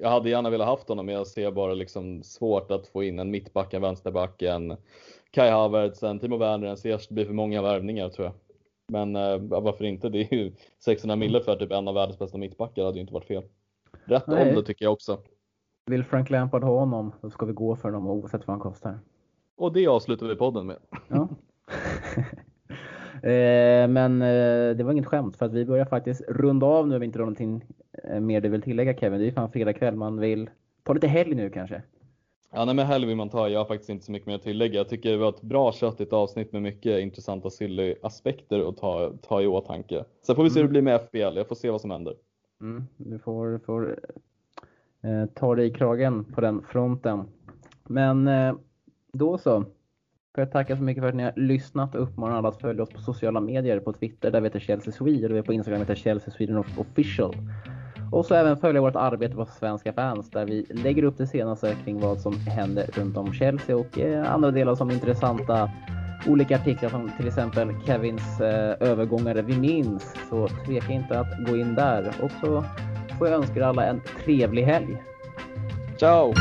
Jag hade gärna velat haft honom men jag ser bara liksom svårt att få in en mittback, en vänsterback, en Kai Havertz, Timo Werner, en Ziyech. Det blir för många värvningar tror jag. Men eh, varför inte? Det är ju 600 mille för typ en av världens bästa mittbackar. Det hade ju inte varit fel. Rätt Nej. ålder tycker jag också. Vill Frank Lampard ha honom, då ska vi gå för honom oavsett vad han kostar. Och det avslutar vi podden med. Ja. eh, men eh, det var inget skämt för att vi börjar faktiskt runda av nu om inte någonting eh, mer du vill tillägga Kevin. Det är ju fan fredag kväll, man vill ta lite helg nu kanske. Ja, nej, men ta. Jag har faktiskt inte så mycket mer att tillägga. Jag tycker det var ett bra köttigt avsnitt med mycket intressanta silly-aspekter att ta, ta i åtanke. Sen får vi se hur det mm. blir med FBL. Jag får se vad som händer. Mm, du får, får eh, ta dig i kragen på den fronten. Men eh, då så. Får jag tacka så mycket för att ni har lyssnat och uppmanar alla att följa oss på sociala medier. På Twitter där vi heter Chelsea Sweden och vi är på Instagram heter Chelsea Sweden Official. Och så även följa vårt arbete på Svenska fans där vi lägger upp det senaste kring vad som händer runt om Chelsea och eh, andra delar som intressanta olika artiklar som till exempel Kevins eh, övergångare vi minns. Så tveka inte att gå in där. Och så får jag önska er alla en trevlig helg. Ciao!